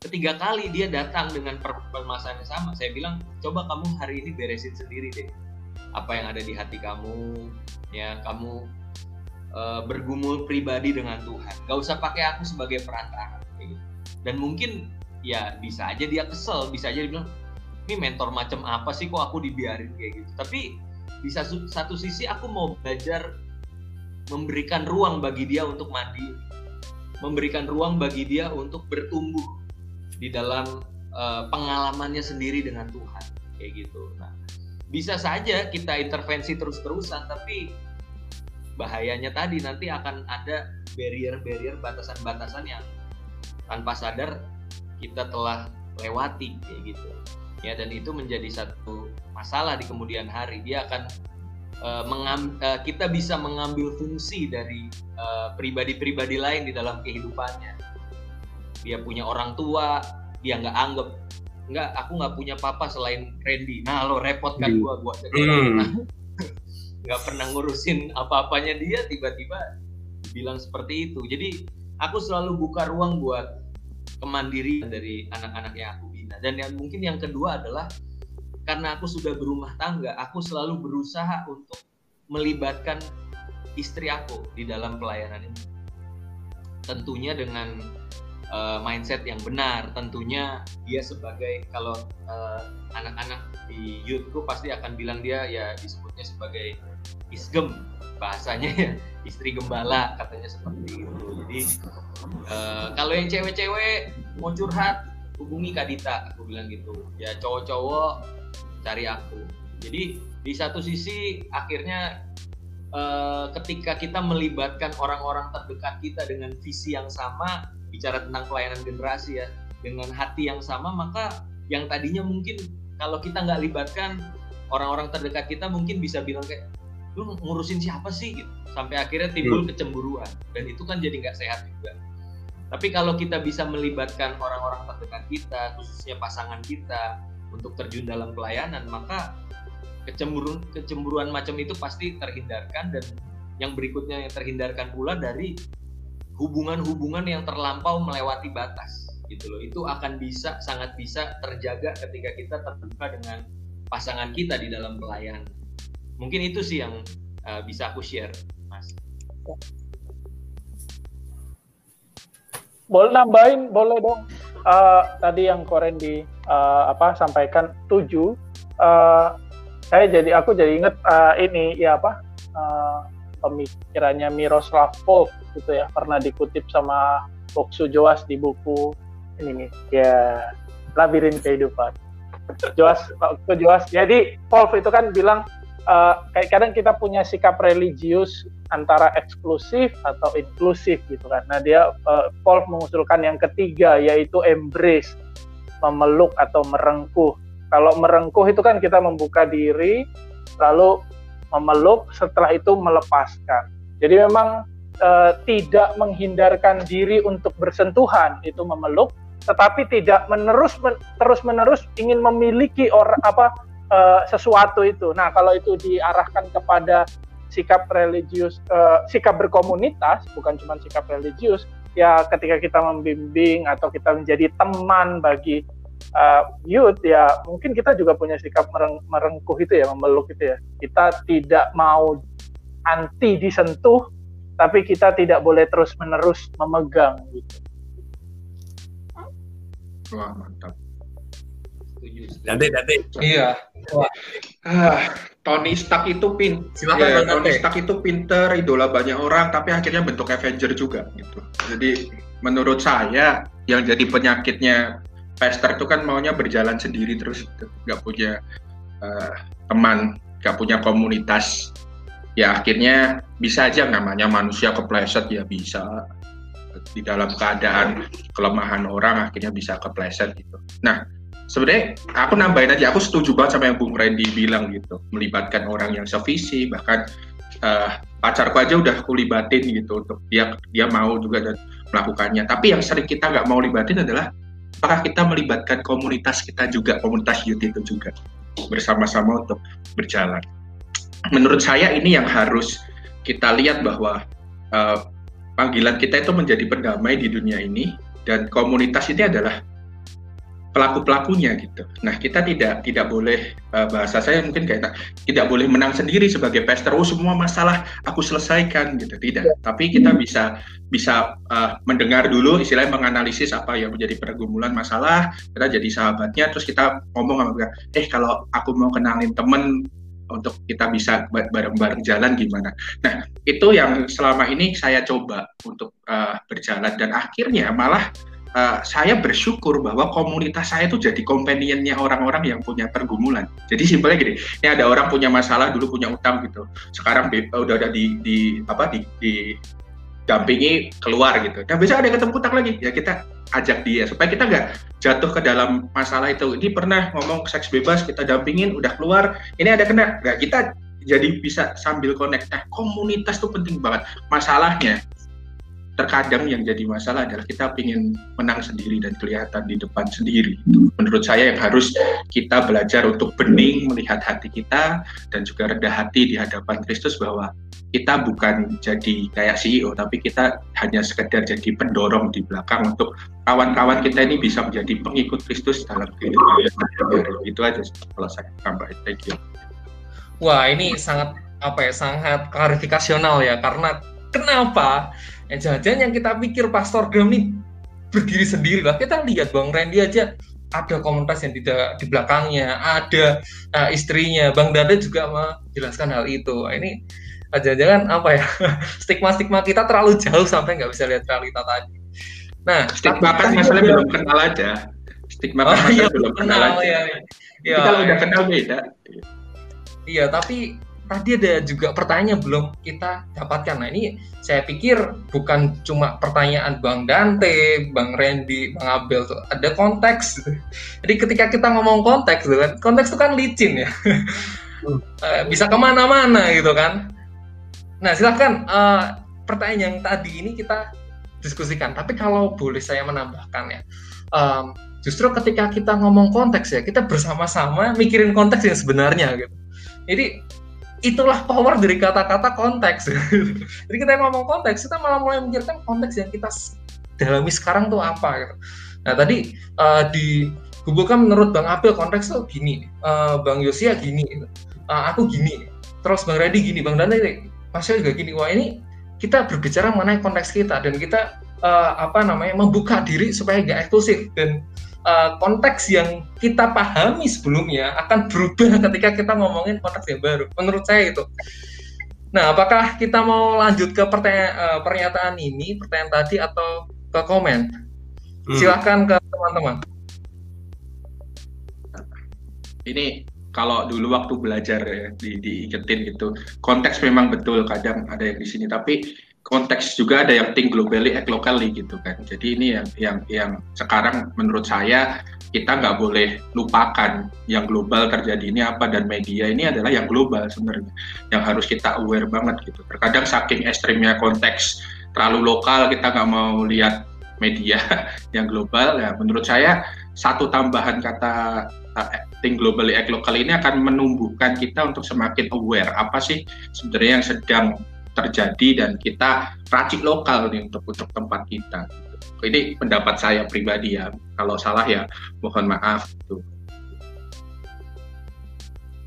Ketiga kali dia datang dengan permasalahan yang sama saya bilang coba kamu hari ini beresin sendiri deh apa yang ada di hati kamu ya. Kamu uh, bergumul pribadi dengan Tuhan. Gak usah pakai aku sebagai perantara. Dan mungkin ya bisa aja dia kesel bisa aja dia bilang ini mentor macam apa sih kok aku dibiarin kayak gitu tapi di satu, sisi aku mau belajar memberikan ruang bagi dia untuk mandi memberikan ruang bagi dia untuk bertumbuh di dalam uh, pengalamannya sendiri dengan Tuhan kayak gitu. Nah, bisa saja kita intervensi terus-terusan tapi bahayanya tadi nanti akan ada barrier-barrier batasan-batasan yang tanpa sadar kita telah lewati kayak gitu. Ya dan itu menjadi satu masalah di kemudian hari. Dia akan uh, mengam, uh, kita bisa mengambil fungsi dari pribadi-pribadi uh, lain di dalam kehidupannya dia punya orang tua dia nggak anggap nggak aku nggak punya papa selain Randy nah lo repot kan gua gua hmm. nggak pernah ngurusin apa-apanya dia tiba-tiba bilang seperti itu jadi aku selalu buka ruang buat kemandirian dari anak-anak yang aku bina dan yang mungkin yang kedua adalah karena aku sudah berumah tangga aku selalu berusaha untuk melibatkan istri aku di dalam pelayanan ini tentunya dengan uh, mindset yang benar. Tentunya dia sebagai kalau uh, anak-anak di youthku pasti akan bilang dia ya disebutnya sebagai isgem bahasanya ya istri gembala katanya seperti itu. Jadi uh, kalau yang cewek-cewek mau curhat hubungi Kadita aku bilang gitu. Ya cowok-cowok cari aku. Jadi di satu sisi akhirnya uh, ketika kita melibatkan orang-orang terdekat kita dengan visi yang sama bicara tentang pelayanan generasi ya dengan hati yang sama maka yang tadinya mungkin kalau kita nggak libatkan orang-orang terdekat kita mungkin bisa bilang kayak lu ngurusin siapa sih? Gitu. Sampai akhirnya timbul hmm. kecemburuan. Dan itu kan jadi nggak sehat juga. Tapi kalau kita bisa melibatkan orang-orang terdekat kita khususnya pasangan kita untuk terjun dalam pelayanan maka kecemburuan kecemburuan macam itu pasti terhindarkan. Dan yang berikutnya yang terhindarkan pula dari hubungan-hubungan yang terlampau melewati batas gitu loh. Itu akan bisa sangat bisa terjaga ketika kita terbuka dengan pasangan kita di dalam pelayanan mungkin itu sih yang uh, bisa aku share mas. Boleh nambahin boleh dong. Uh, tadi yang Koren di uh, apa sampaikan tujuh. Uh, saya jadi aku jadi inget uh, ini ya apa uh, pemikirannya Miroslav Volf gitu ya. Pernah dikutip sama Boksu Joas di buku ini nih ya labirin kehidupan. Joas Joas jadi Wolf itu kan bilang uh, kayak kadang kita punya sikap religius antara eksklusif atau inklusif gitu kan nah dia uh, Wolf mengusulkan yang ketiga yaitu embrace memeluk atau merengkuh. Kalau merengkuh itu kan kita membuka diri, lalu memeluk, setelah itu melepaskan. Jadi memang e, tidak menghindarkan diri untuk bersentuhan itu memeluk, tetapi tidak menerus men, terus menerus ingin memiliki orang apa e, sesuatu itu. Nah kalau itu diarahkan kepada sikap religius, e, sikap berkomunitas, bukan cuma sikap religius, ya ketika kita membimbing atau kita menjadi teman bagi uh, youth ya mungkin kita juga punya sikap mereng merengkuh itu ya memeluk itu ya. Kita tidak mau anti disentuh tapi kita tidak boleh terus menerus memegang gitu. Wah mantap. Nanti nanti iya Tony Stark itu pin Silakan ya, Tony Stark. Itu pinter idola banyak orang tapi akhirnya bentuk Avenger juga gitu. Jadi menurut saya yang jadi penyakitnya Pester itu kan maunya berjalan sendiri terus gitu. nggak punya uh, teman nggak punya komunitas. Ya akhirnya bisa aja namanya manusia kepleset ya bisa. Di dalam keadaan kelemahan orang akhirnya bisa kepleset gitu. Nah sebenarnya aku nambahin aja aku setuju banget sama yang Bung Randy bilang gitu. Melibatkan orang yang sevisi bahkan uh, pacarku aja udah aku libatin gitu untuk dia dia mau juga dan melakukannya. Tapi yang sering kita nggak mau libatin adalah apakah kita melibatkan komunitas kita juga komunitas youth itu juga bersama-sama untuk berjalan. Menurut saya ini yang harus kita lihat bahwa uh, panggilan kita itu menjadi pendamai di dunia ini dan komunitas ini adalah pelaku pelakunya gitu. Nah kita tidak tidak boleh uh, bahasa saya mungkin kayak tidak boleh menang sendiri sebagai pester. Oh semua masalah aku selesaikan gitu tidak. Ya. Tapi kita bisa bisa uh, mendengar dulu istilahnya menganalisis apa yang menjadi pergumulan masalah. Kita jadi sahabatnya terus kita ngomong sama mereka. Eh kalau aku mau kenalin temen untuk kita bisa bareng-bareng jalan gimana. Nah itu yang selama ini saya coba untuk uh, berjalan dan akhirnya malah uh, saya bersyukur bahwa komunitas saya itu jadi companionnya orang-orang yang punya pergumulan. Jadi simpelnya gini, ini ada orang punya masalah dulu punya utang gitu, sekarang udah ada di, di apa di, di dampingi keluar gitu. Dan bisa ada ketemu utang lagi, ya kita ajak dia supaya kita nggak jatuh ke dalam masalah itu. Ini pernah ngomong seks bebas, kita dampingin, udah keluar, ini ada kena, nggak kita jadi bisa sambil connect. Nah, komunitas tuh penting banget. Masalahnya terkadang yang jadi masalah adalah kita ingin menang sendiri dan kelihatan di depan sendiri. Menurut saya yang harus kita belajar untuk bening melihat hati kita dan juga rendah hati di hadapan Kristus bahwa kita bukan jadi kayak CEO tapi kita hanya sekedar jadi pendorong di belakang untuk kawan-kawan kita ini bisa menjadi pengikut Kristus dalam kehidupan itu aja kalau saya tambahin. Thank you. Wah ini sangat apa ya sangat klarifikasional ya karena kenapa Eh, jangan-jangan yang kita pikir Pastor Graham ini berdiri sendiri lah. Kita lihat Bang Randy aja ada komunitas yang tidak di belakangnya, ada uh, istrinya. Bang Dada juga menjelaskan hal itu. Ini uh, jangan-jangan apa ya stigma-stigma kita terlalu jauh sampai nggak bisa lihat realita tadi. Nah, stigma kan masalah belum kenal aja. Stigma kan oh, iya, belum kenal, kenal aja. Ya, ya, kalau ya. udah kenal beda. Iya, tapi tadi ada juga pertanyaan belum kita dapatkan. Nah ini saya pikir bukan cuma pertanyaan Bang Dante, Bang Randy, Bang Abel tuh ada konteks. Jadi ketika kita ngomong konteks tuh kan, konteks itu kan licin ya, hmm. eh, bisa ke mana-mana gitu kan. Nah silahkan uh, pertanyaan yang tadi ini kita diskusikan. Tapi kalau boleh saya menambahkan ya, um, justru ketika kita ngomong konteks ya, kita bersama-sama mikirin konteks yang sebenarnya gitu. Jadi itulah power dari kata-kata konteks. Jadi kita ngomong konteks, kita malah mulai memikirkan konteks yang kita dalami sekarang tuh apa gitu. Nah tadi uh, di Google kan menurut Bang Abel konteks tuh gini, uh, Bang Yosia gini, uh, aku gini, terus Bang Redi gini, Bang Dante Pasnya juga gini. Wah ini kita berbicara mengenai konteks kita dan kita uh, apa namanya membuka diri supaya nggak eksklusif dan uh, konteks yang kita pahami sebelumnya akan berubah ketika kita ngomongin konteks yang baru. Menurut saya itu. Nah, apakah kita mau lanjut ke uh, pernyataan ini, pertanyaan tadi atau ke komen? Hmm. Silahkan ke teman-teman. Ini kalau dulu waktu belajar ya, di diingetin gitu, konteks memang betul kadang ada yang di sini, tapi konteks juga ada yang think globally, act locally gitu kan. Jadi ini yang yang yang sekarang menurut saya kita nggak boleh lupakan yang global terjadi ini apa dan media ini adalah yang global sebenarnya yang harus kita aware banget gitu terkadang saking ekstrimnya konteks terlalu lokal kita nggak mau lihat media yang global ya menurut saya satu tambahan kata uh, think globally act local ini akan menumbuhkan kita untuk semakin aware apa sih sebenarnya yang sedang terjadi dan kita racik lokal nih untuk untuk tempat kita. Ini pendapat saya pribadi ya. Kalau salah ya mohon maaf.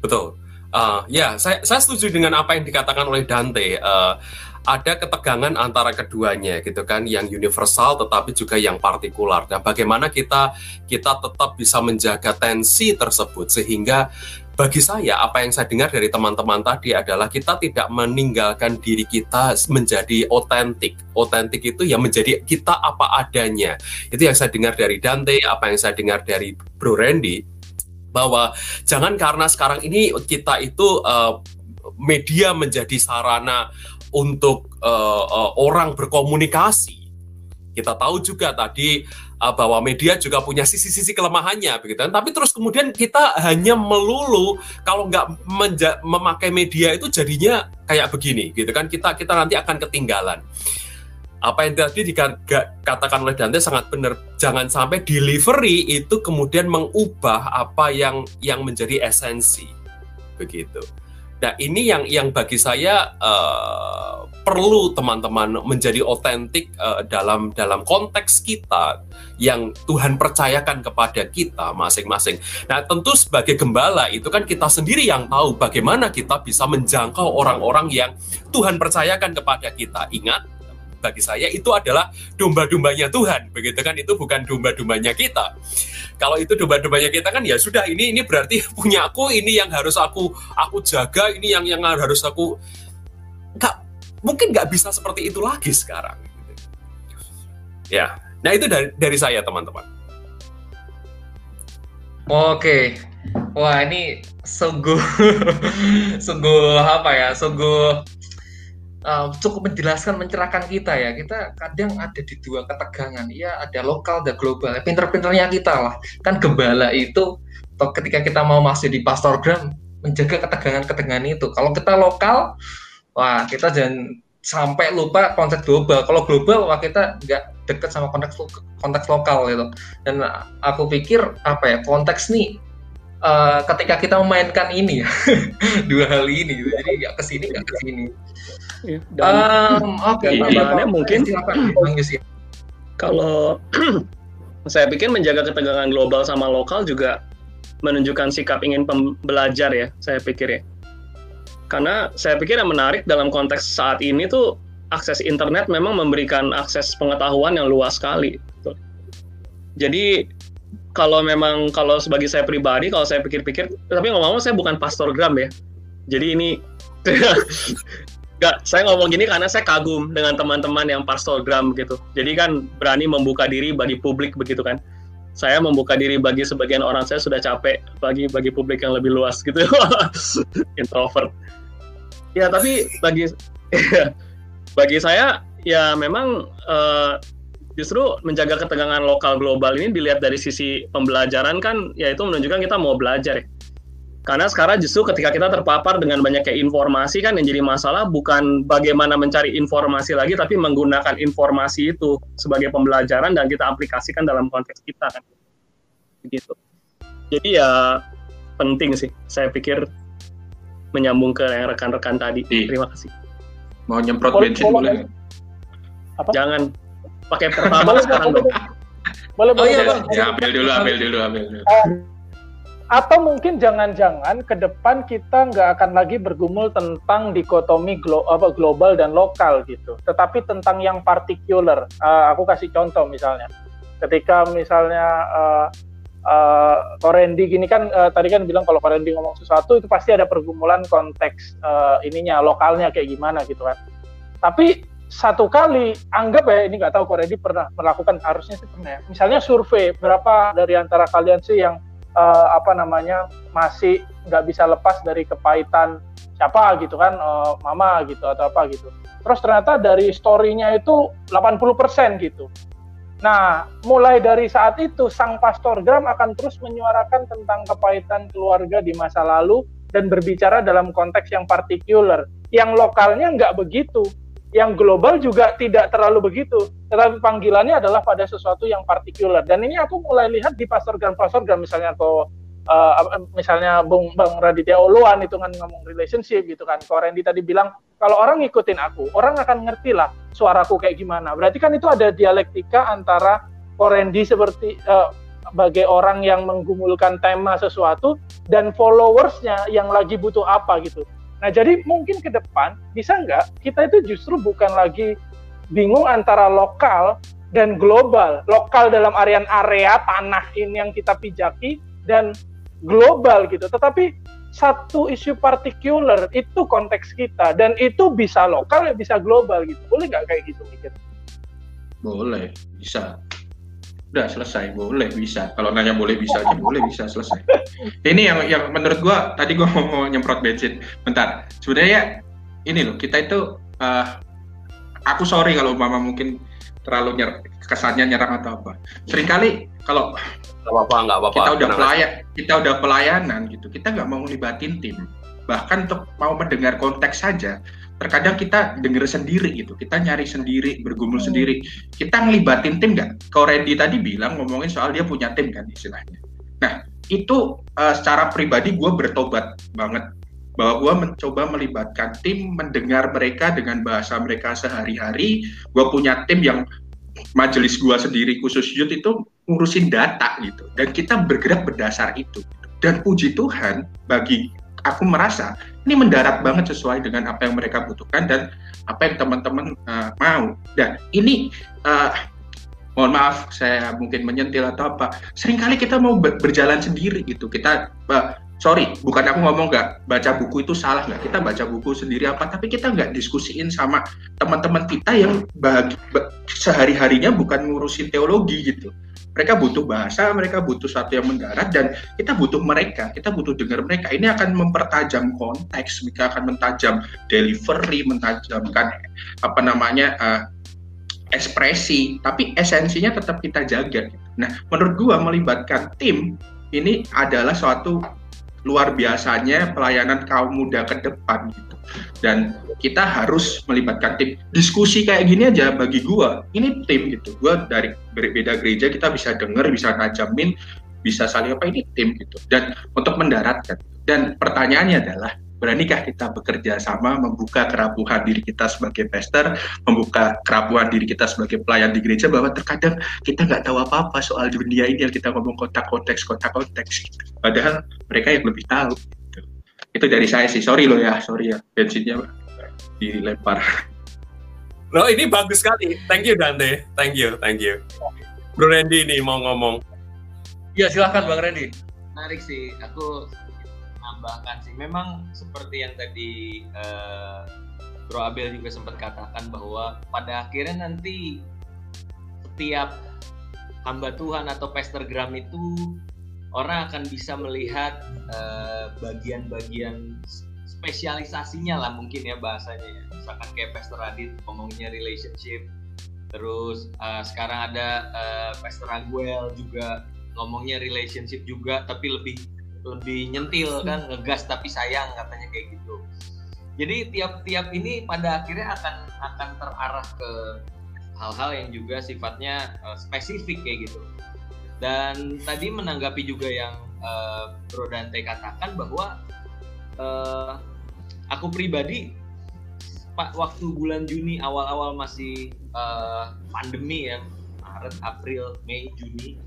Betul. Uh, ya, saya, saya setuju dengan apa yang dikatakan oleh Dante. Uh, ada ketegangan antara keduanya gitu kan yang universal tetapi juga yang partikular dan bagaimana kita kita tetap bisa menjaga tensi tersebut sehingga bagi saya apa yang saya dengar dari teman-teman tadi adalah kita tidak meninggalkan diri kita menjadi otentik. Otentik itu ya menjadi kita apa adanya. Itu yang saya dengar dari Dante, apa yang saya dengar dari Bro Randy bahwa jangan karena sekarang ini kita itu uh, media menjadi sarana untuk uh, uh, orang berkomunikasi. Kita tahu juga tadi uh, bahwa media juga punya sisi-sisi kelemahannya, begitu kan? Tapi terus kemudian kita hanya melulu kalau nggak memakai media itu jadinya kayak begini, gitu kan? Kita kita nanti akan ketinggalan. Apa yang tadi dikatakan oleh Dante sangat benar. Jangan sampai delivery itu kemudian mengubah apa yang yang menjadi esensi, begitu. Nah ini yang yang bagi saya uh, perlu teman-teman menjadi otentik uh, dalam dalam konteks kita yang Tuhan percayakan kepada kita masing-masing. Nah tentu sebagai gembala itu kan kita sendiri yang tahu bagaimana kita bisa menjangkau orang-orang yang Tuhan percayakan kepada kita. Ingat bagi saya itu adalah domba-dombanya Tuhan, begitu kan? Itu bukan domba-dombanya kita. Kalau itu domba-dombanya kita kan ya sudah ini ini berarti punya aku ini yang harus aku aku jaga, ini yang yang harus aku nggak mungkin nggak bisa seperti itu lagi sekarang. Ya, nah itu dari dari saya teman-teman. Oke, wah ini sungguh sungguh apa ya, sungguh uh, cukup menjelaskan mencerahkan kita ya. Kita kadang ada di dua ketegangan. Ya ada lokal dan global. Pinter-pinternya kita lah. Kan gembala itu ketika kita mau masuk di pastorgram menjaga ketegangan-ketegangan itu. Kalau kita lokal wah kita jangan sampai lupa konteks global. Kalau global wah kita nggak deket sama konteks konteks lokal gitu. Dan aku pikir apa ya konteks nih uh, ketika kita memainkan ini ya dua hal ini gitu. jadi nggak ke sini nggak ke sini Ya, um, Oke, okay. mungkin kalau saya pikir menjaga ketegangan global sama lokal juga menunjukkan sikap ingin belajar ya, saya pikir ya. Karena saya pikir yang menarik dalam konteks saat ini tuh akses internet memang memberikan akses pengetahuan yang luas sekali. Jadi kalau memang kalau sebagai saya pribadi kalau saya pikir-pikir tapi ngomong-ngomong saya bukan pastor gram ya. Jadi ini Gak, saya ngomong gini karena saya kagum dengan teman-teman yang parstogram gitu. Jadi kan berani membuka diri bagi publik begitu kan. Saya membuka diri bagi sebagian orang saya sudah capek bagi bagi publik yang lebih luas gitu. Introvert. Ya tapi bagi bagi saya ya memang uh, justru menjaga ketegangan lokal global ini dilihat dari sisi pembelajaran kan yaitu menunjukkan kita mau belajar ya karena sekarang justru ketika kita terpapar dengan banyaknya informasi kan yang jadi masalah bukan bagaimana mencari informasi lagi, tapi menggunakan informasi itu sebagai pembelajaran dan kita aplikasikan dalam konteks kita kan. Begitu. Jadi ya penting sih, saya pikir menyambung ke yang rekan-rekan tadi. Iya. Terima kasih. Mau nyemprot bensin boleh? Apa? Jangan pakai pertama sekarang dong. Boleh, boleh, oh, iya, boleh. Ya, ambil dulu, ambil dulu, ambil dulu. Uh, atau mungkin jangan-jangan ke depan kita nggak akan lagi bergumul tentang dikotomi glo apa, global dan lokal gitu, tetapi tentang yang partikular. Uh, aku kasih contoh misalnya, ketika misalnya uh, uh, Korendi gini kan uh, tadi kan bilang kalau Korendi ngomong sesuatu itu pasti ada pergumulan konteks uh, ininya lokalnya kayak gimana gitu kan. Tapi satu kali anggap ya ini nggak tahu Korendi pernah melakukan harusnya sih pernah ya. Misalnya survei berapa dari antara kalian sih yang uh, apa namanya masih nggak bisa lepas dari kepahitan siapa gitu kan uh, mama gitu atau apa gitu terus ternyata dari storynya itu 80% gitu Nah, mulai dari saat itu, sang pastor Gram akan terus menyuarakan tentang kepahitan keluarga di masa lalu dan berbicara dalam konteks yang partikular. Yang lokalnya nggak begitu, yang global juga tidak terlalu begitu, tetapi panggilannya adalah pada sesuatu yang partikular. Dan ini aku mulai lihat di pastor Gram, pastor Gram misalnya atau uh, misalnya Bung Bang Raditya Oluan itu kan ngomong relationship gitu kan. Kalau Randy tadi bilang kalau orang ngikutin aku, orang akan ngerti lah suaraku kayak gimana. Berarti kan itu ada dialektika antara Korendi seperti uh, sebagai orang yang menggumulkan tema sesuatu dan followersnya yang lagi butuh apa gitu. Nah jadi mungkin ke depan bisa nggak kita itu justru bukan lagi bingung antara lokal dan global. Lokal dalam area area tanah ini yang kita pijaki dan global gitu. Tetapi satu isu partikular itu konteks kita dan itu bisa lokal bisa global gitu. Boleh nggak kayak gitu mikir? Boleh, bisa. Udah selesai, boleh bisa. Kalau nanya boleh bisa aja, boleh bisa selesai. Ini yang yang menurut gua tadi gua mau nyemprot bensin. Bentar. Sebenarnya ini loh, kita itu uh, aku sorry kalau mama mungkin terlalu nyer kesannya nyerang atau apa. Seringkali kalau nggak apa-apa nggak apa-apa kita udah pelayan kita udah pelayanan gitu kita nggak mau ngelibatin tim bahkan untuk mau mendengar konteks saja terkadang kita dengar sendiri gitu. Kita nyari sendiri bergumul hmm. sendiri. Kita ngelibatin tim nggak? Kalau Randy tadi bilang ngomongin soal dia punya tim kan istilahnya. Nah itu uh, secara pribadi gue bertobat banget. Bahwa gue mencoba melibatkan tim mendengar mereka dengan bahasa mereka sehari-hari. Gue punya tim yang majelis gua sendiri khusus youth itu ngurusin data gitu. Dan kita bergerak berdasar itu. Dan puji Tuhan bagi aku merasa ini mendarat banget sesuai dengan apa yang mereka butuhkan dan apa yang teman-teman uh, mau. Dan ini uh, mohon maaf saya mungkin menyentil atau apa sering kali kita mau berjalan sendiri gitu. Kita uh, sorry bukan aku ngomong nggak baca buku itu salah nggak? Kita baca buku sendiri apa tapi kita nggak diskusiin sama teman-teman kita yang bagi, sehari harinya bukan ngurusin teologi gitu mereka butuh bahasa mereka butuh satu yang mendarat dan kita butuh mereka kita butuh dengar mereka. Ini akan mempertajam konteks mereka akan mentajam delivery mentajamkan apa namanya uh, ekspresi tapi esensinya tetap kita jaga. Nah menurut gua melibatkan tim ini adalah suatu luar biasanya pelayanan kaum muda ke depan gitu. Dan kita harus melibatkan tim. Diskusi kayak gini aja bagi gua, ini tim gitu. Gua dari berbeda gereja kita bisa denger, bisa najamin, bisa saling apa ini tim gitu. Dan untuk mendaratkan. Dan pertanyaannya adalah Beranikah kita bekerja sama membuka kerapuhan diri kita sebagai pastor, membuka kerapuhan diri kita sebagai pelayan di gereja bahwa terkadang kita nggak tahu apa-apa soal dunia ini yang kita ngomong kotak konteks kotak konteks gitu. Padahal mereka yang lebih tahu. Gitu. Itu dari saya sih. Sorry loh ya, sorry ya bensinnya dilempar. Loh ini bagus sekali. Thank you Dante. Thank you, thank you. Bro Randy nih mau ngomong. Iya silahkan Bang Randy. Menarik sih. Aku menambahkan sih memang seperti yang tadi uh, Bro Abel juga sempat katakan bahwa pada akhirnya nanti setiap hamba Tuhan atau pestergram itu orang akan bisa melihat uh, bagian-bagian spesialisasinya lah mungkin ya bahasanya ya. misalkan kayak Pastor Adit ngomongnya relationship terus uh, sekarang ada uh, Pastor Aguel juga ngomongnya relationship juga tapi lebih lebih nyentil kan ngegas tapi sayang katanya kayak gitu. Jadi tiap-tiap ini pada akhirnya akan akan terarah ke hal-hal yang juga sifatnya uh, spesifik kayak gitu. Dan tadi menanggapi juga yang uh, Bro Dante katakan bahwa uh, aku pribadi pak waktu bulan Juni awal-awal masih uh, pandemi ya Maret April Mei Juni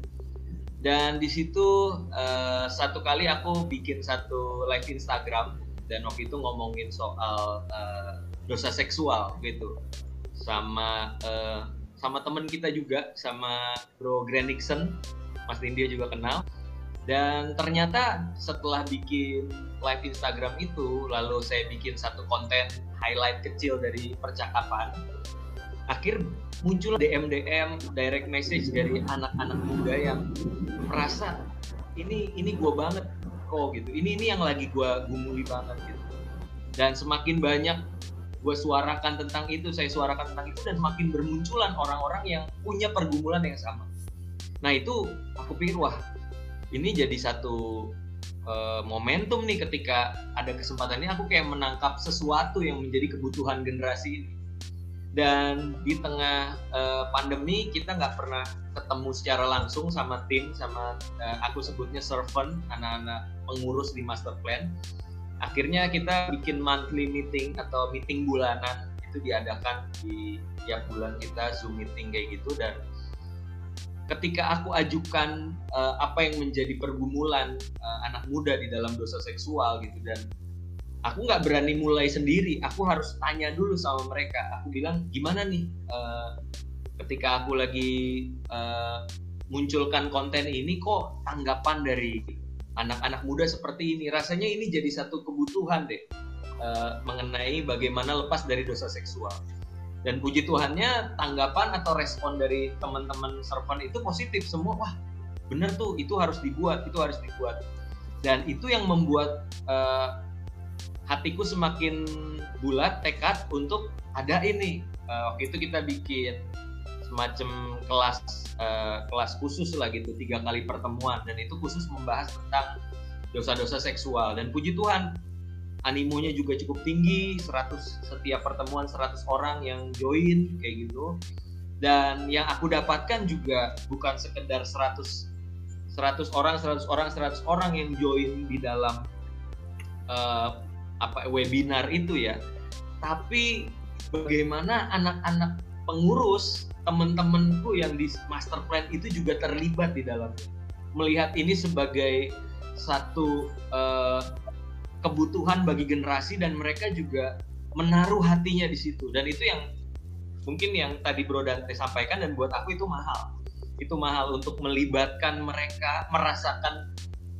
dan di situ uh, satu kali aku bikin satu live Instagram dan waktu itu ngomongin soal uh, dosa seksual gitu. Sama uh, sama temen kita juga sama Bro Grand Nixon Mas India juga kenal. Dan ternyata setelah bikin live Instagram itu lalu saya bikin satu konten highlight kecil dari percakapan akhir muncul DM DM direct message dari anak-anak muda yang merasa ini ini gue banget kok gitu. Ini ini yang lagi gue gumuli banget gitu. Dan semakin banyak gue suarakan tentang itu saya suarakan tentang itu dan makin bermunculan orang-orang yang punya pergumulan yang sama. Nah itu aku pikir wah ini jadi satu uh, momentum nih ketika ada kesempatan ini aku kayak menangkap sesuatu yang menjadi kebutuhan generasi ini dan di tengah uh, pandemi kita nggak pernah ketemu secara langsung sama tim sama uh, aku sebutnya servant anak-anak pengurus di master plan. Akhirnya kita bikin monthly meeting atau meeting bulanan itu diadakan di tiap bulan kita zoom meeting kayak gitu. Dan ketika aku ajukan uh, apa yang menjadi pergumulan uh, anak muda di dalam dosa seksual gitu dan aku nggak berani mulai sendiri. Aku harus tanya dulu sama mereka. Aku bilang gimana nih uh, ketika aku lagi uh, munculkan konten ini kok tanggapan dari anak-anak muda seperti ini? Rasanya ini jadi satu kebutuhan deh uh, mengenai bagaimana lepas dari dosa seksual. Dan puji Tuhannya tanggapan atau respon dari teman-teman servant itu positif semua. Wah bener tuh itu harus dibuat itu harus dibuat. Dan itu yang membuat uh, hatiku semakin bulat tekad untuk ada ini. Uh, waktu itu kita bikin semacam kelas uh, kelas khusus lah gitu tiga kali pertemuan. Dan itu khusus membahas tentang dosa-dosa seksual. Dan puji Tuhan animonya juga cukup tinggi 100 setiap pertemuan 100 orang yang join kayak gitu. Dan yang aku dapatkan juga bukan sekedar 100 100 orang 100 orang 100 orang yang join di dalam uh, apa webinar itu ya. Tapi bagaimana anak-anak pengurus teman-temanku yang di master plan itu juga terlibat di dalam melihat ini sebagai satu uh, kebutuhan bagi generasi dan mereka juga menaruh hatinya di situ. Dan itu yang mungkin yang tadi Bro Dante sampaikan dan buat aku itu mahal. Itu mahal untuk melibatkan mereka merasakan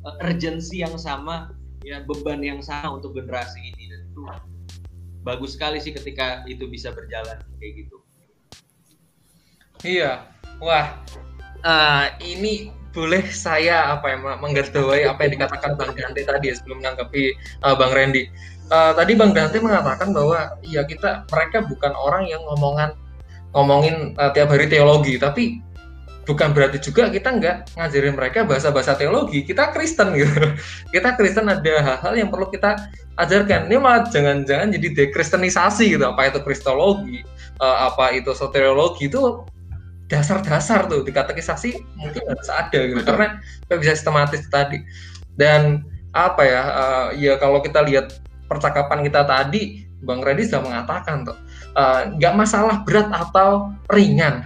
uh, urgensi yang sama ya beban yang sama untuk generasi ini dan itu bagus sekali sih ketika itu bisa berjalan kayak gitu. Iya, wah uh, ini boleh saya apa ya menggarisbawahi apa yang dikatakan Bang Dante tadi ya, sebelum menanggapi uh, Bang Randy. Uh, tadi Bang Dante mengatakan bahwa ya kita mereka bukan orang yang ngomongan ngomongin uh, tiap hari teologi, tapi bukan berarti juga kita nggak ngajarin mereka bahasa-bahasa teologi. Kita Kristen gitu. Kita Kristen ada hal-hal yang perlu kita ajarkan. Ini malah jangan-jangan jadi dekristenisasi gitu. Apa itu kristologi, uh, apa itu soteriologi itu dasar-dasar tuh di katekisasi mungkin harus ada gitu karena kita bisa sistematis tadi. Dan apa ya? Uh, ya kalau kita lihat percakapan kita tadi, Bang Reddy sudah mengatakan tuh nggak uh, masalah berat atau ringan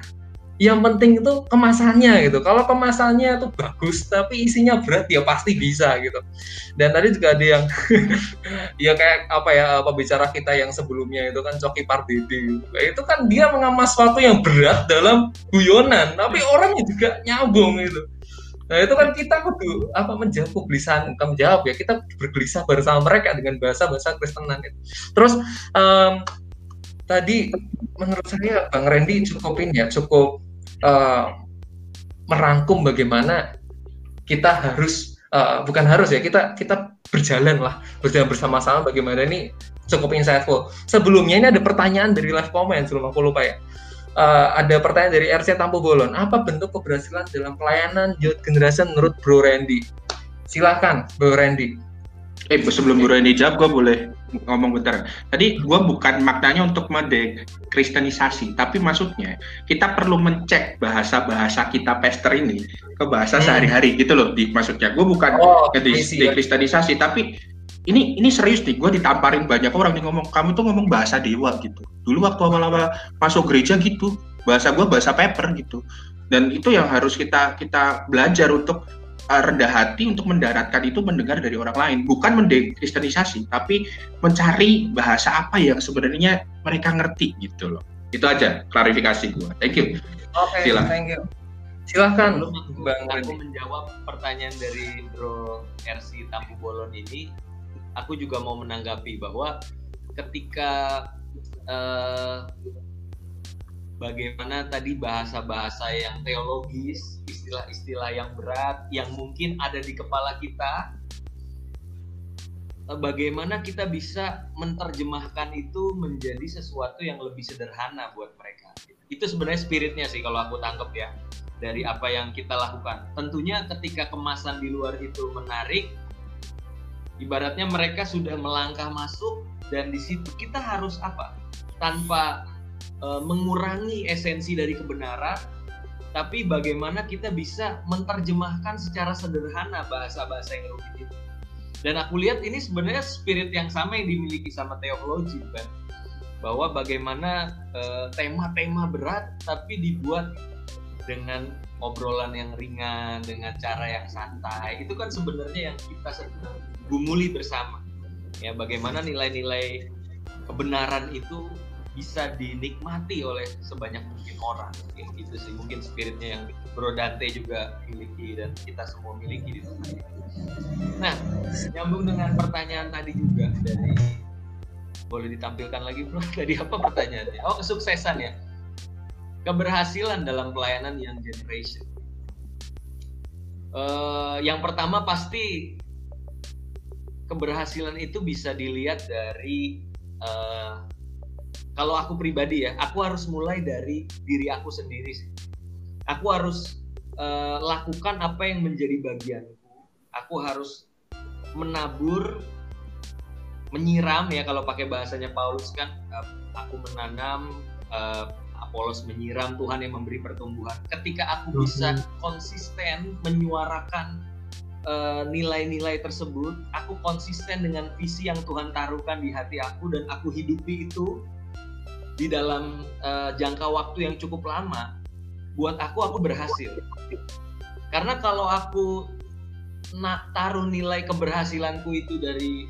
yang penting itu kemasannya gitu. Kalau kemasannya itu bagus tapi isinya berat ya pasti bisa gitu. Dan tadi juga ada yang ya kayak apa ya pembicara kita yang sebelumnya itu kan Coki Pardede. Itu kan dia mengemas sesuatu yang berat dalam guyonan, tapi orangnya juga nyambung gitu. Nah itu kan kita kudu apa menjawab publisan bukan menjawab ya kita bergelisah bersama mereka dengan bahasa bahasa Kristenan itu. Terus um, tadi menurut saya Bang Randy cukup ini ya cukup uh, merangkum bagaimana kita harus uh, bukan harus ya kita kita berjalan lah berjalan bersama-sama bagaimana ini cukup insightful. Sebelumnya ini ada pertanyaan dari live comment sebelum aku lupa ya. Uh, ada pertanyaan dari RC Tampo Bolon. Apa bentuk keberhasilan dalam pelayanan youth generation menurut Bro Randy? Silakan, Bro Randy. Eh, sebelum Bu Randy jawab, gue boleh ngomong bentar. Tadi gue bukan maknanya untuk kristenisasi, tapi maksudnya kita perlu mencek bahasa-bahasa kita pester ini ke bahasa hmm. sehari-hari gitu loh. Di, maksudnya gue bukan oh, dekristenisasi, tapi ini ini serius nih. Gue ditamparin banyak orang nih ngomong kamu tuh ngomong bahasa dewa gitu. Dulu waktu awal-awal masuk gereja gitu, bahasa gue bahasa paper gitu. Dan itu yang harus kita kita belajar untuk rendah hati untuk mendaratkan itu mendengar dari orang lain, bukan mendekristenisasi, tapi mencari bahasa apa yang sebenarnya mereka ngerti gitu loh. Itu aja klarifikasi gue. Thank you. Oke, okay, thank you. Silahkan, Bang. Aku menjawab pertanyaan dari Bro RC Tampu Bolon ini. Aku juga mau menanggapi bahwa ketika uh, bagaimana tadi bahasa-bahasa yang teologis, istilah-istilah yang berat yang mungkin ada di kepala kita eh, bagaimana kita bisa menerjemahkan itu menjadi sesuatu yang lebih sederhana buat mereka. Itu sebenarnya spiritnya sih kalau aku tangkap ya dari apa yang kita lakukan. Tentunya ketika kemasan di luar itu menarik, ibaratnya mereka sudah melangkah masuk dan di situ kita harus apa? Tanpa uh, mengurangi esensi dari kebenaran, tapi bagaimana kita bisa menerjemahkan secara sederhana bahasa-bahasa yang rumit itu. Dan aku lihat ini sebenarnya spirit yang sama yang dimiliki sama teologi kan. Bahwa bagaimana eh, tema-tema uh, berat tapi dibuat dengan obrolan yang ringan, dengan cara yang santai. Itu kan sebenarnya yang kita sedang gumuli bersama. Ya, bagaimana nilai-nilai kebenaran itu bisa dinikmati oleh sebanyak mungkin orang. Ya, itu sih mungkin spiritnya yang Bro Dante juga miliki dan kita semua miliki di ini nah nyambung dengan pertanyaan tadi juga dari boleh ditampilkan lagi Bro? Tadi apa pertanyaannya? Oh kesuksesan ya. Keberhasilan dalam pelayanan yang generation. Uh, yang pertama pasti keberhasilan itu bisa dilihat dari uh, kalau aku pribadi ya, aku harus mulai dari diri aku sendiri sih. Aku harus uh, lakukan apa yang menjadi bagianku. Aku harus menabur, menyiram ya kalau pakai bahasanya Paulus kan, uh, aku menanam, uh, Apolos menyiram, Tuhan yang memberi pertumbuhan. Ketika aku bisa konsisten menyuarakan nilai-nilai uh, tersebut, aku konsisten dengan visi yang Tuhan taruhkan di hati aku dan aku hidupi itu di dalam uh, jangka waktu yang cukup lama, buat aku aku berhasil. Karena kalau aku nak taruh nilai keberhasilanku itu dari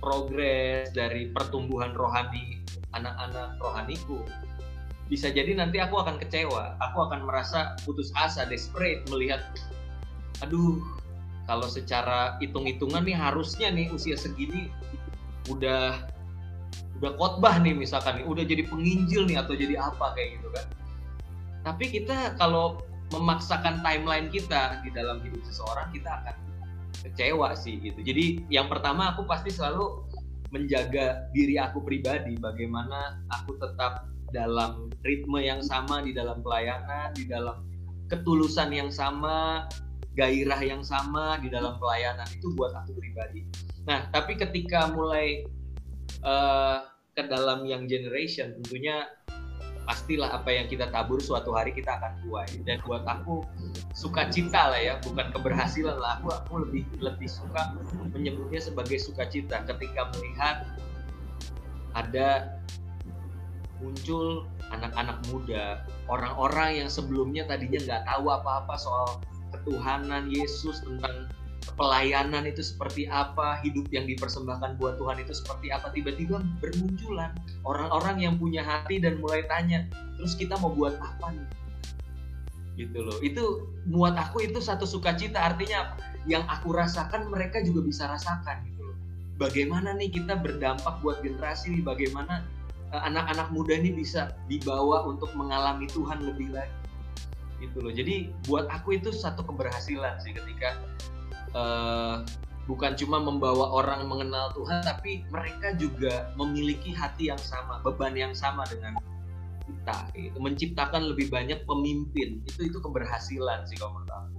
progres, dari pertumbuhan rohani anak-anak rohaniku, bisa jadi nanti aku akan kecewa, aku akan merasa putus asa, desperate melihat, aduh, kalau secara hitung-hitungan nih harusnya nih usia segini udah udah khotbah nih misalkan nih, udah jadi penginjil nih atau jadi apa kayak gitu kan. Tapi kita kalau memaksakan timeline kita di dalam hidup seseorang kita akan kecewa sih gitu. Jadi yang pertama aku pasti selalu menjaga diri aku pribadi bagaimana aku tetap dalam ritme yang sama di dalam pelayanan, di dalam ketulusan yang sama, gairah yang sama di dalam pelayanan itu buat aku pribadi. Nah, tapi ketika mulai uh, ke dalam yang generation tentunya pastilah apa yang kita tabur suatu hari kita akan tuai dan buat aku sukacita lah ya bukan keberhasilan lah. Aku aku lebih lebih suka menyebutnya sebagai sukacita. Ketika melihat ada muncul anak-anak muda orang-orang yang sebelumnya tadinya nggak tahu apa-apa soal ketuhanan Yesus tentang pelayanan itu seperti apa, hidup yang dipersembahkan buat Tuhan itu seperti apa, tiba-tiba bermunculan orang-orang yang punya hati dan mulai tanya, terus kita mau buat apa nih? Gitu loh. Itu buat aku itu satu sukacita, artinya yang aku rasakan mereka juga bisa rasakan gitu loh. Bagaimana nih kita berdampak buat generasi nih, bagaimana eh, anak-anak muda ini bisa dibawa untuk mengalami Tuhan lebih lagi gitu loh. Jadi buat aku itu satu keberhasilan sih ketika uh, bukan cuma membawa orang mengenal Tuhan, tapi mereka juga memiliki hati yang sama, beban yang sama dengan kita. Itu menciptakan lebih banyak pemimpin. Itu itu keberhasilan sih kalau menurut aku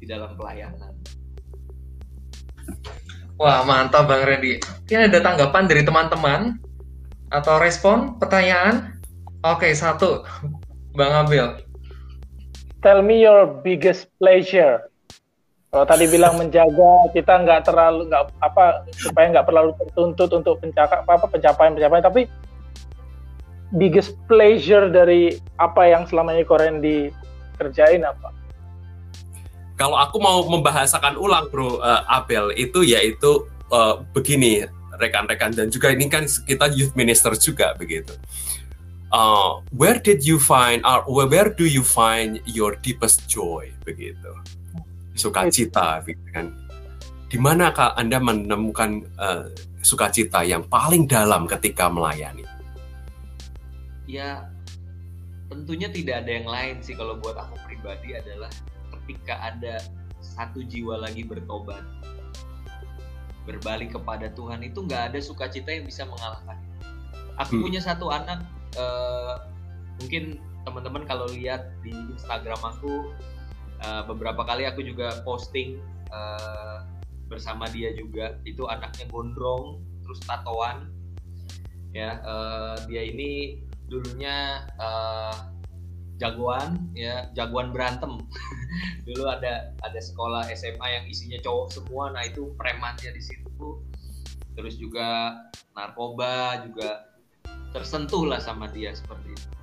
di dalam pelayanan. Wah mantap Bang Randy. Ini ada tanggapan dari teman-teman atau respon pertanyaan? Oke satu, Bang Abel. Tell me your biggest pleasure kalau tadi bilang menjaga kita nggak terlalu nggak apa supaya nggak terlalu tertuntut untuk pencakap apa, apa pencapaian pencapaian tapi biggest pleasure dari apa yang selama ini Koren dikerjain apa? Kalau aku mau membahasakan ulang Bro uh, Abel itu yaitu uh, begini rekan-rekan dan juga ini kan kita youth minister juga begitu. Uh, where did you find or where do you find your deepest joy begitu? Sukacita gitu kan. Di manakah Anda menemukan uh, sukacita yang paling dalam ketika melayani? Ya, tentunya tidak ada yang lain sih kalau buat aku pribadi adalah ketika ada satu jiwa lagi bertobat. berbalik kepada Tuhan itu nggak ada sukacita yang bisa mengalahkan. Aku hmm. punya satu anak, uh, mungkin teman-teman kalau lihat di Instagram aku uh, beberapa kali aku juga posting uh, bersama dia juga. Itu anaknya gondrong, terus tatoan. Ya, uh, dia ini dulunya uh, jagoan ya jagoan berantem dulu ada ada sekolah SMA yang isinya cowok semua nah itu premannya di situ terus juga narkoba juga tersentuh lah sama dia seperti itu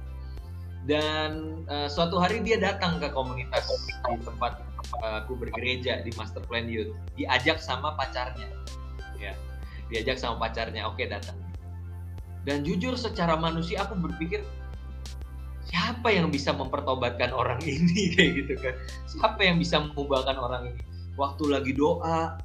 dan uh, suatu hari dia datang ke komunitas di tempat uh, aku bergereja di Master Plan Youth. Diajak sama pacarnya. Ya diajak sama pacarnya. Oke datang. Dan jujur secara manusia aku berpikir siapa yang bisa mempertobatkan orang ini? Kayak gitu kan. Siapa yang bisa mengubahkan orang ini? Waktu lagi doa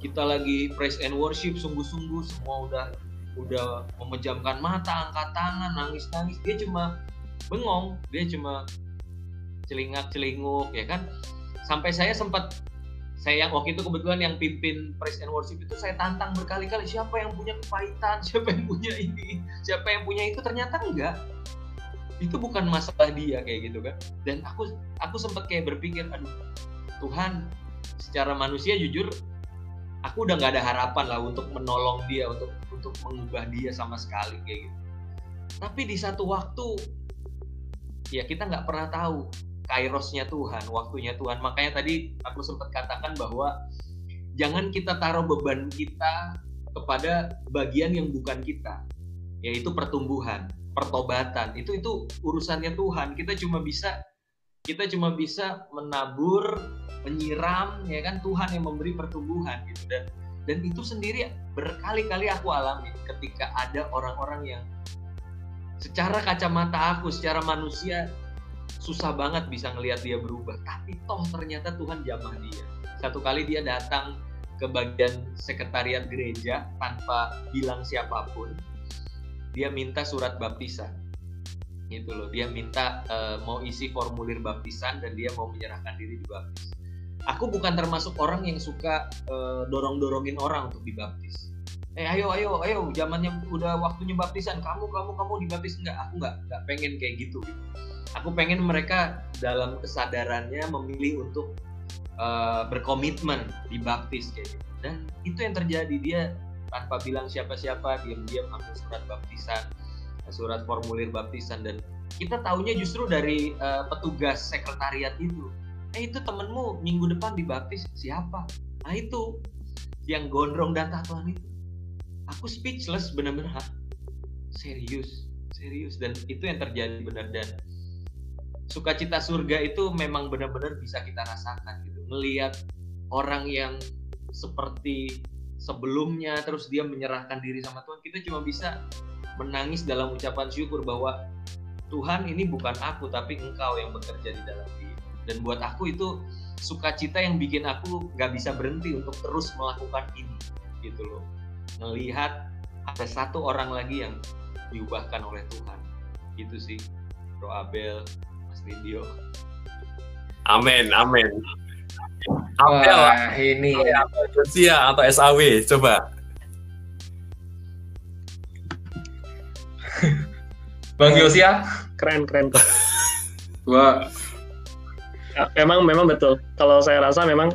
kita lagi praise and worship sungguh-sungguh semua udah udah memejamkan mata angkat tangan nangis-nangis. Dia cuma bengong. Dia cuma celingak celinguk ya kan? Sampai saya sempat saya yang waktu itu kebetulan yang pimpin praise and worship itu saya tantang berkali-kali siapa yang punya kepahitan? Siapa yang punya ini? Siapa yang punya itu? Ternyata enggak. Itu bukan masalah dia kayak gitu kan. Dan aku aku sempat kayak berpikir aduh Tuhan secara manusia jujur aku udah nggak ada harapan lah untuk menolong dia untuk untuk mengubah dia sama sekali kayak gitu. Tapi di satu waktu ya kita nggak pernah tahu kairosnya Tuhan waktunya Tuhan. Makanya tadi aku sempat katakan bahwa jangan kita taruh beban kita kepada bagian yang bukan kita yaitu pertumbuhan pertobatan. Itu itu urusannya Tuhan. Kita cuma bisa kita cuma bisa menabur menyiram ya kan? Tuhan yang memberi pertumbuhan gitu. Dan dan itu sendiri berkali-kali aku alami ketika ada orang-orang yang secara kacamata aku secara manusia susah banget bisa ngelihat dia berubah. Tapi toh ternyata Tuhan jamah dia. Satu kali dia datang ke bagian sekretariat gereja tanpa bilang siapa pun dia minta surat baptisan. Gitu loh. Dia minta uh, mau isi formulir baptisan dan dia mau menyerahkan diri dibaptis aku bukan termasuk orang yang suka uh, dorong dorongin orang untuk dibaptis eh ayo ayo ayo. Zamannya udah waktunya baptisan. Kamu kamu kamu dibaptis. Enggak aku enggak enggak pengen kayak gitu. Aku pengen mereka dalam kesadarannya memilih untuk uh, berkomitmen dibaptis kayak gitu. Dan itu yang terjadi. Dia tanpa bilang siapa-siapa diam-diam ambil surat baptisan surat formulir baptisan. Dan kita tahunya justru dari uh, petugas sekretariat itu. Eh itu temenmu minggu depan dibaptis. Siapa? Nah itu yang gondrong dan tatuan itu aku speechless benar-benar serius serius. Dan itu yang terjadi benar dan sukacita surga itu memang benar-benar bisa kita rasakan gitu. Melihat orang yang seperti sebelumnya terus dia menyerahkan diri sama Tuhan. Kita cuma bisa menangis dalam ucapan syukur bahwa Tuhan ini bukan aku tapi engkau yang bekerja di dalam dia dan buat aku itu sukacita yang bikin aku gak bisa berhenti untuk terus melakukan ini gitu loh melihat ada satu orang lagi yang diubahkan oleh Tuhan itu sih Bro Abel Mas Rindio Amin amin Apel Wah, ini Sia atau SAW coba. Bang Yosia, keren keren. Wah. Ya, memang memang betul. Kalau saya rasa memang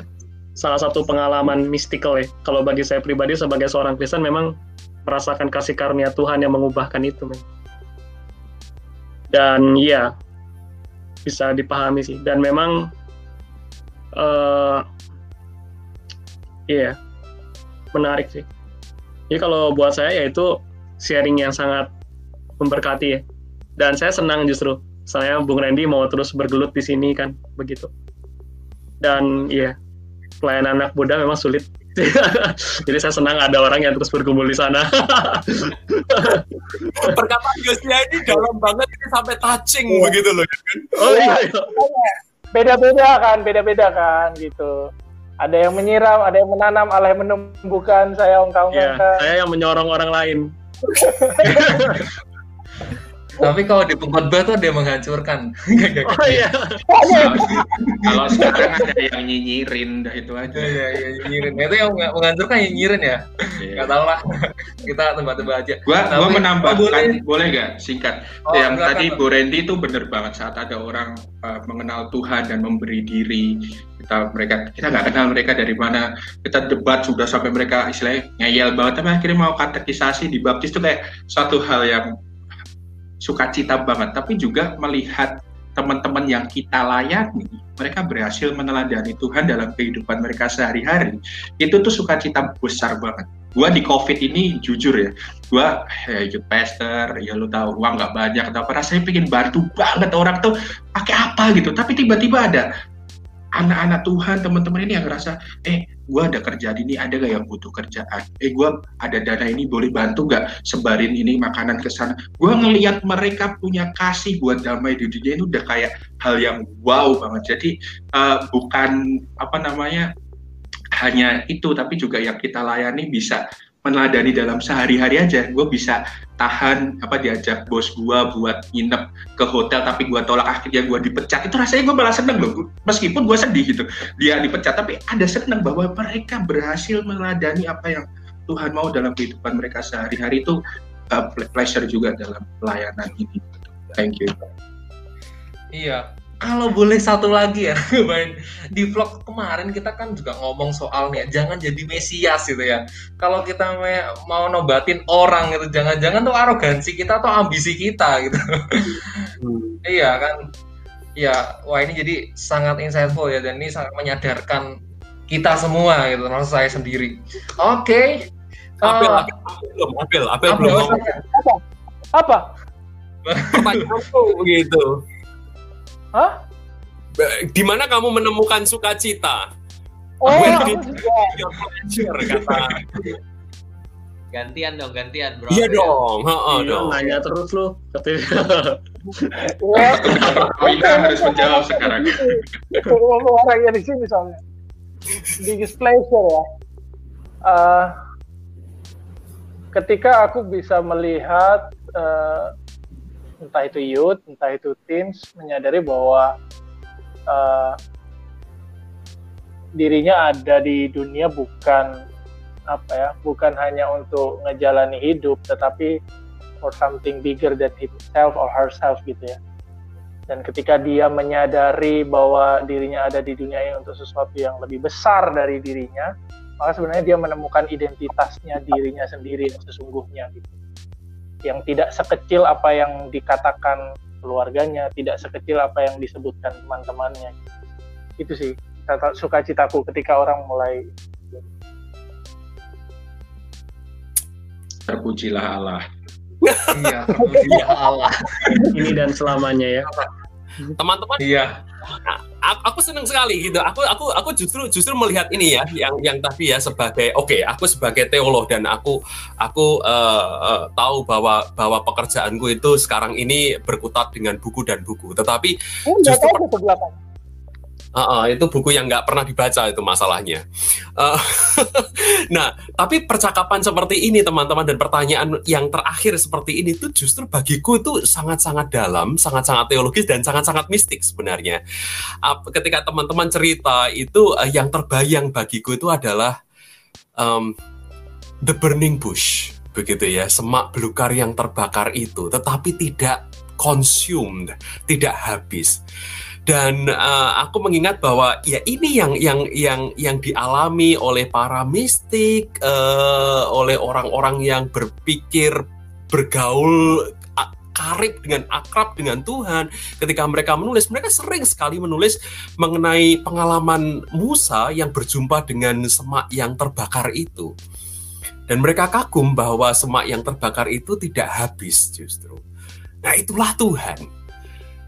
salah satu pengalaman mistikal ya. Kalau bagi saya pribadi sebagai seorang Kristen memang merasakan kasih karunia Tuhan yang mengubahkan itu. Man. Dan iya bisa dipahami sih. Dan memang uh, iya yeah, menarik sih jadi kalau buat saya yaitu sharing yang sangat memberkati ya dan saya senang justru saya Bung Randy mau terus bergelut di sini kan begitu dan iya yeah, pelayanan anak muda memang sulit jadi saya senang ada orang yang terus berkumpul di sana. Perkataan Yosia ini dalam banget ini sampai touching oh. begitu loh. Ya kan? Oh iya. iya beda-beda kan, beda-beda kan gitu. Ada yang menyiram, ada yang menanam, Allah yang menumbuhkan, saya engkau yeah, Saya yang menyorong orang lain. Tapi kalau di pengkhotbah tuh dia menghancurkan. oh iya. kalau sekarang ada yang nyinyirin, dah itu aja. Iya, iya, nyinyirin. Itu yang menghancurkan yang nyinyirin ya. Iya. Gak tau lah. Kita tebak-tebak aja. Gua, Tapi, gua menambahkan, oh, boleh, boleh gak singkat? Oh, yang tadi Bu Randy itu bener banget saat ada orang uh, mengenal Tuhan dan memberi diri kita mereka kita nggak kenal mereka dari mana kita debat sudah sampai mereka istilahnya ngeyel banget tapi akhirnya mau katekisasi dibaptis itu kayak satu hal yang sukacita banget. Tapi juga melihat teman-teman yang kita layani mereka berhasil meneladani Tuhan dalam kehidupan mereka sehari-hari itu tuh sukacita besar banget. Gua di covid ini jujur ya gua ya youth pastor ya lu tahu uang nggak banyak atau apa. Rasanya pengen bantu banget orang tuh pakai apa? gitu. Tapi tiba-tiba ada anak-anak Tuhan teman-teman ini yang ngerasa eh gue ada kerjaan ini ada gak yang butuh kerjaan? Eh gue ada dana ini boleh bantu gak sebarin ini makanan ke sana? Gue ngelihat mereka punya kasih buat damai di dunia itu udah kayak hal yang wow banget. Jadi uh, bukan apa namanya hanya itu tapi juga yang kita layani bisa meneladani dalam sehari-hari aja. Gue bisa tahan apa diajak bos gue buat nginep ke hotel tapi gue tolak akhirnya gue dipecat. Itu rasanya gue malah seneng loh meskipun gue sedih gitu dia dipecat tapi ada seneng bahwa mereka berhasil meneladani apa yang Tuhan mau dalam kehidupan mereka sehari-hari. Itu uh, pleasure juga dalam pelayanan ini. Thank you. Iya kalau boleh satu lagi ya, di vlog kemarin kita kan juga ngomong soal nih, jangan jadi mesias gitu ya. Kalau kita mau nobatin orang gitu, jangan-jangan tuh arogansi kita atau ambisi kita gitu. Hmm. iya kan, iya. Wah ini jadi sangat insightful ya, dan ini sangat menyadarkan kita semua gitu, termasuk saya sendiri. Oke. Okay. Apel, uh, apel, belum, apel, apel, belum. Apa? Apa? Pertanyaanku begitu. Hah? Di mana kamu menemukan sukacita? Oh, pleasure, kata. Gantian dong, gantian bro. Iya dong, heeh iya, dong. Nanya terus lu. Kita harus menjawab sekarang. Orang yang di sini soalnya. Biggest pleasure ya. Uh, ketika aku bisa melihat uh, entah itu youth, entah itu teens, menyadari bahwa uh, dirinya ada di dunia bukan apa ya, bukan hanya untuk ngejalani hidup, tetapi for something bigger than himself or herself gitu ya. Dan ketika dia menyadari bahwa dirinya ada di dunia ini untuk sesuatu yang lebih besar dari dirinya, maka sebenarnya dia menemukan identitasnya dirinya sendiri yang sesungguhnya gitu yang tidak sekecil apa yang dikatakan keluarganya, tidak sekecil apa yang disebutkan teman-temannya. Itu sih suka citaku ketika orang mulai terpujilah Allah. iya, terpujilah Allah. Ini dan selamanya ya. Teman-teman, iya. Nah, aku senang sekali gitu. Aku aku aku justru justru melihat ini ya yang yang tadi ya sebagai oke, okay, aku sebagai teolog dan aku aku uh, uh, tahu bahwa bahwa pekerjaanku itu sekarang ini berkutat dengan buku dan buku. Tetapi oh, justru Uh, uh, itu buku yang nggak pernah dibaca itu masalahnya. Uh, nah, tapi percakapan seperti ini teman-teman dan pertanyaan yang terakhir seperti ini itu justru bagiku itu sangat-sangat dalam, sangat-sangat teologis dan sangat-sangat mistik sebenarnya. Uh, ketika teman-teman cerita itu uh, yang terbayang bagiku itu adalah um, the burning bush, begitu ya, semak belukar yang terbakar itu, tetapi tidak consumed, tidak habis dan uh, aku mengingat bahwa ya ini yang yang yang yang dialami oleh para mistik uh, oleh orang-orang yang berpikir bergaul karib dengan akrab dengan Tuhan. Ketika mereka menulis mereka sering sekali menulis mengenai pengalaman Musa yang berjumpa dengan semak yang terbakar itu. Dan mereka kagum bahwa semak yang terbakar itu tidak habis justru. Nah itulah Tuhan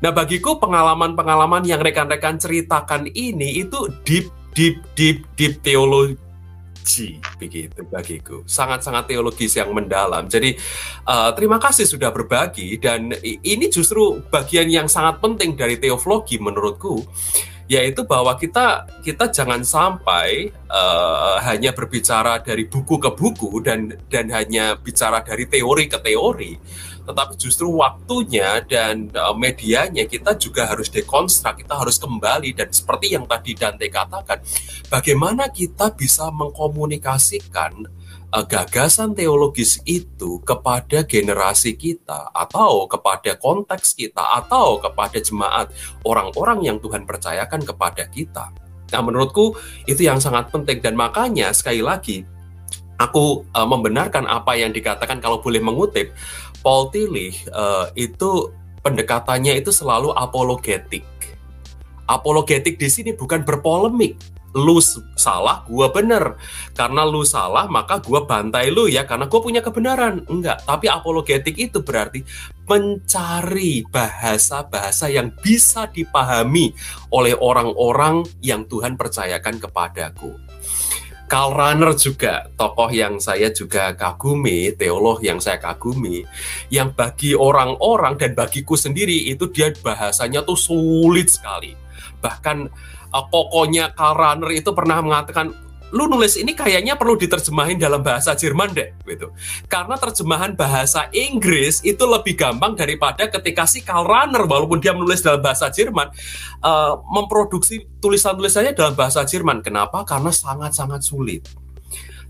Nah, bagiku pengalaman-pengalaman yang rekan-rekan ceritakan ini itu deep, deep, deep, deep teologi begitu bagiku. Sangat-sangat teologis yang mendalam. Jadi uh, terima kasih sudah berbagi dan ini justru bagian yang sangat penting dari teologi menurutku yaitu bahwa kita kita jangan sampai uh, hanya berbicara dari buku ke buku dan dan hanya bicara dari teori ke teori tetapi justru waktunya dan uh, medianya kita juga harus dekonstruk kita harus kembali dan seperti yang tadi Dante katakan bagaimana kita bisa mengkomunikasikan uh, gagasan teologis itu kepada generasi kita atau kepada konteks kita atau kepada jemaat orang-orang yang Tuhan percayakan kepada kita. Nah, menurutku itu yang sangat penting dan makanya sekali lagi aku uh, membenarkan apa yang dikatakan kalau boleh mengutip Paul Tillich uh, itu pendekatannya itu selalu apologetik. Apologetik di sini bukan berpolemik, lu salah, gua bener. Karena lu salah, maka gua bantai lu ya, karena gua punya kebenaran. Enggak, tapi apologetik itu berarti mencari bahasa-bahasa yang bisa dipahami oleh orang-orang yang Tuhan percayakan kepadaku. Karl Rahner juga tokoh yang saya juga kagumi, teolog yang saya kagumi, yang bagi orang-orang dan bagiku sendiri itu dia bahasanya tuh sulit sekali. Bahkan uh, kokonya Karl Rahner itu pernah mengatakan lu nulis ini kayaknya perlu diterjemahin dalam bahasa Jerman deh gitu. Karena terjemahan bahasa Inggris itu lebih gampang daripada ketika si Karl Rahner walaupun dia menulis dalam bahasa Jerman uh, memproduksi tulisan-tulisannya dalam bahasa Jerman. Kenapa? Karena sangat-sangat sulit.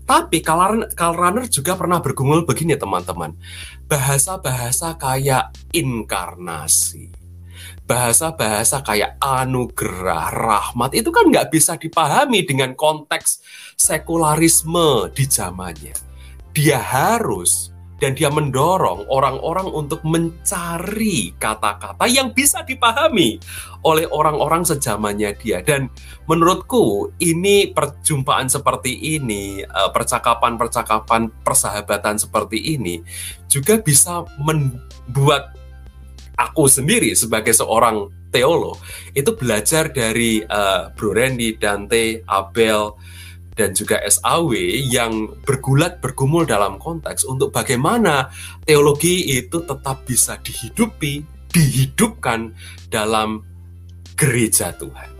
Tapi Karl Rahner juga pernah bergumul begini teman-teman. Bahasa-bahasa kayak inkarnasi bahasa-bahasa kayak anugerah, rahmat itu kan nggak bisa dipahami dengan konteks sekularisme di zamannya. Dia harus dan dia mendorong orang-orang untuk mencari kata-kata yang bisa dipahami oleh orang-orang sejamannya dia. Dan menurutku ini perjumpaan seperti ini, eh, percakapan-percakapan persahabatan seperti ini juga bisa membuat aku sendiri sebagai seorang teolog itu belajar dari uh, Bro Randy, Dante, Abel, dan juga SAW yang bergulat bergumul dalam konteks untuk bagaimana teologi itu tetap bisa dihidupi, dihidupkan dalam gereja Tuhan.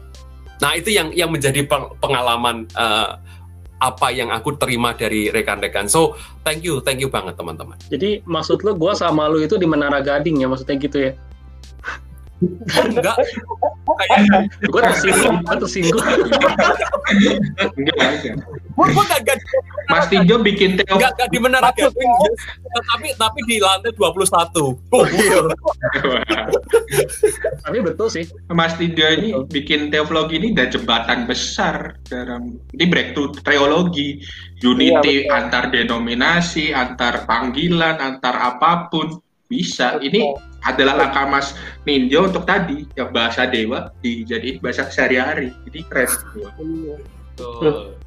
Nah itu yang yang menjadi pengalaman uh, apa yang aku terima dari rekan-rekan. So, thank you, thank you banget teman-teman. Jadi maksud lo gue sama lo itu di Menara Gading ya maksudnya gitu ya? Enggak. Kayak gue tersinggung gue tersinggung. Enggak gue gue gak Mas Tijo bikin teo enggak gak di menara gading tapi tapi di lantai 21 oh, iya. tapi betul sih. Mas Tijo ini bikin teologi ini dan jembatan besar dalam ini breakthrough teologi unity iya, antar denominasi antar panggilan antar apa pun bisa betul. ini adalah langkah Mas Ninjo untuk tadi yang bahasa dewa dijadiin bahasa sehari-hari. Jadi keren. Betul.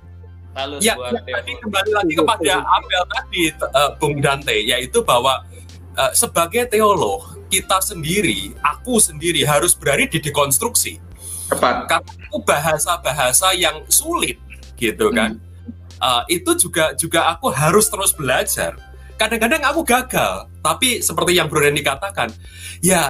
Lalu ya, ya tadi kembali lagi kepada Abel tadi uh, Bung Dante yaitu bahwa uh, sebagai teolog kita sendiri, aku sendiri harus berani di dekonstruksi. Tepat. Karena itu bahasa-bahasa yang sulit gitu kan. Hmm. Uh, itu juga juga aku harus terus belajar kadang-kadang aku gagal tapi seperti yang Bro Randy katakan ya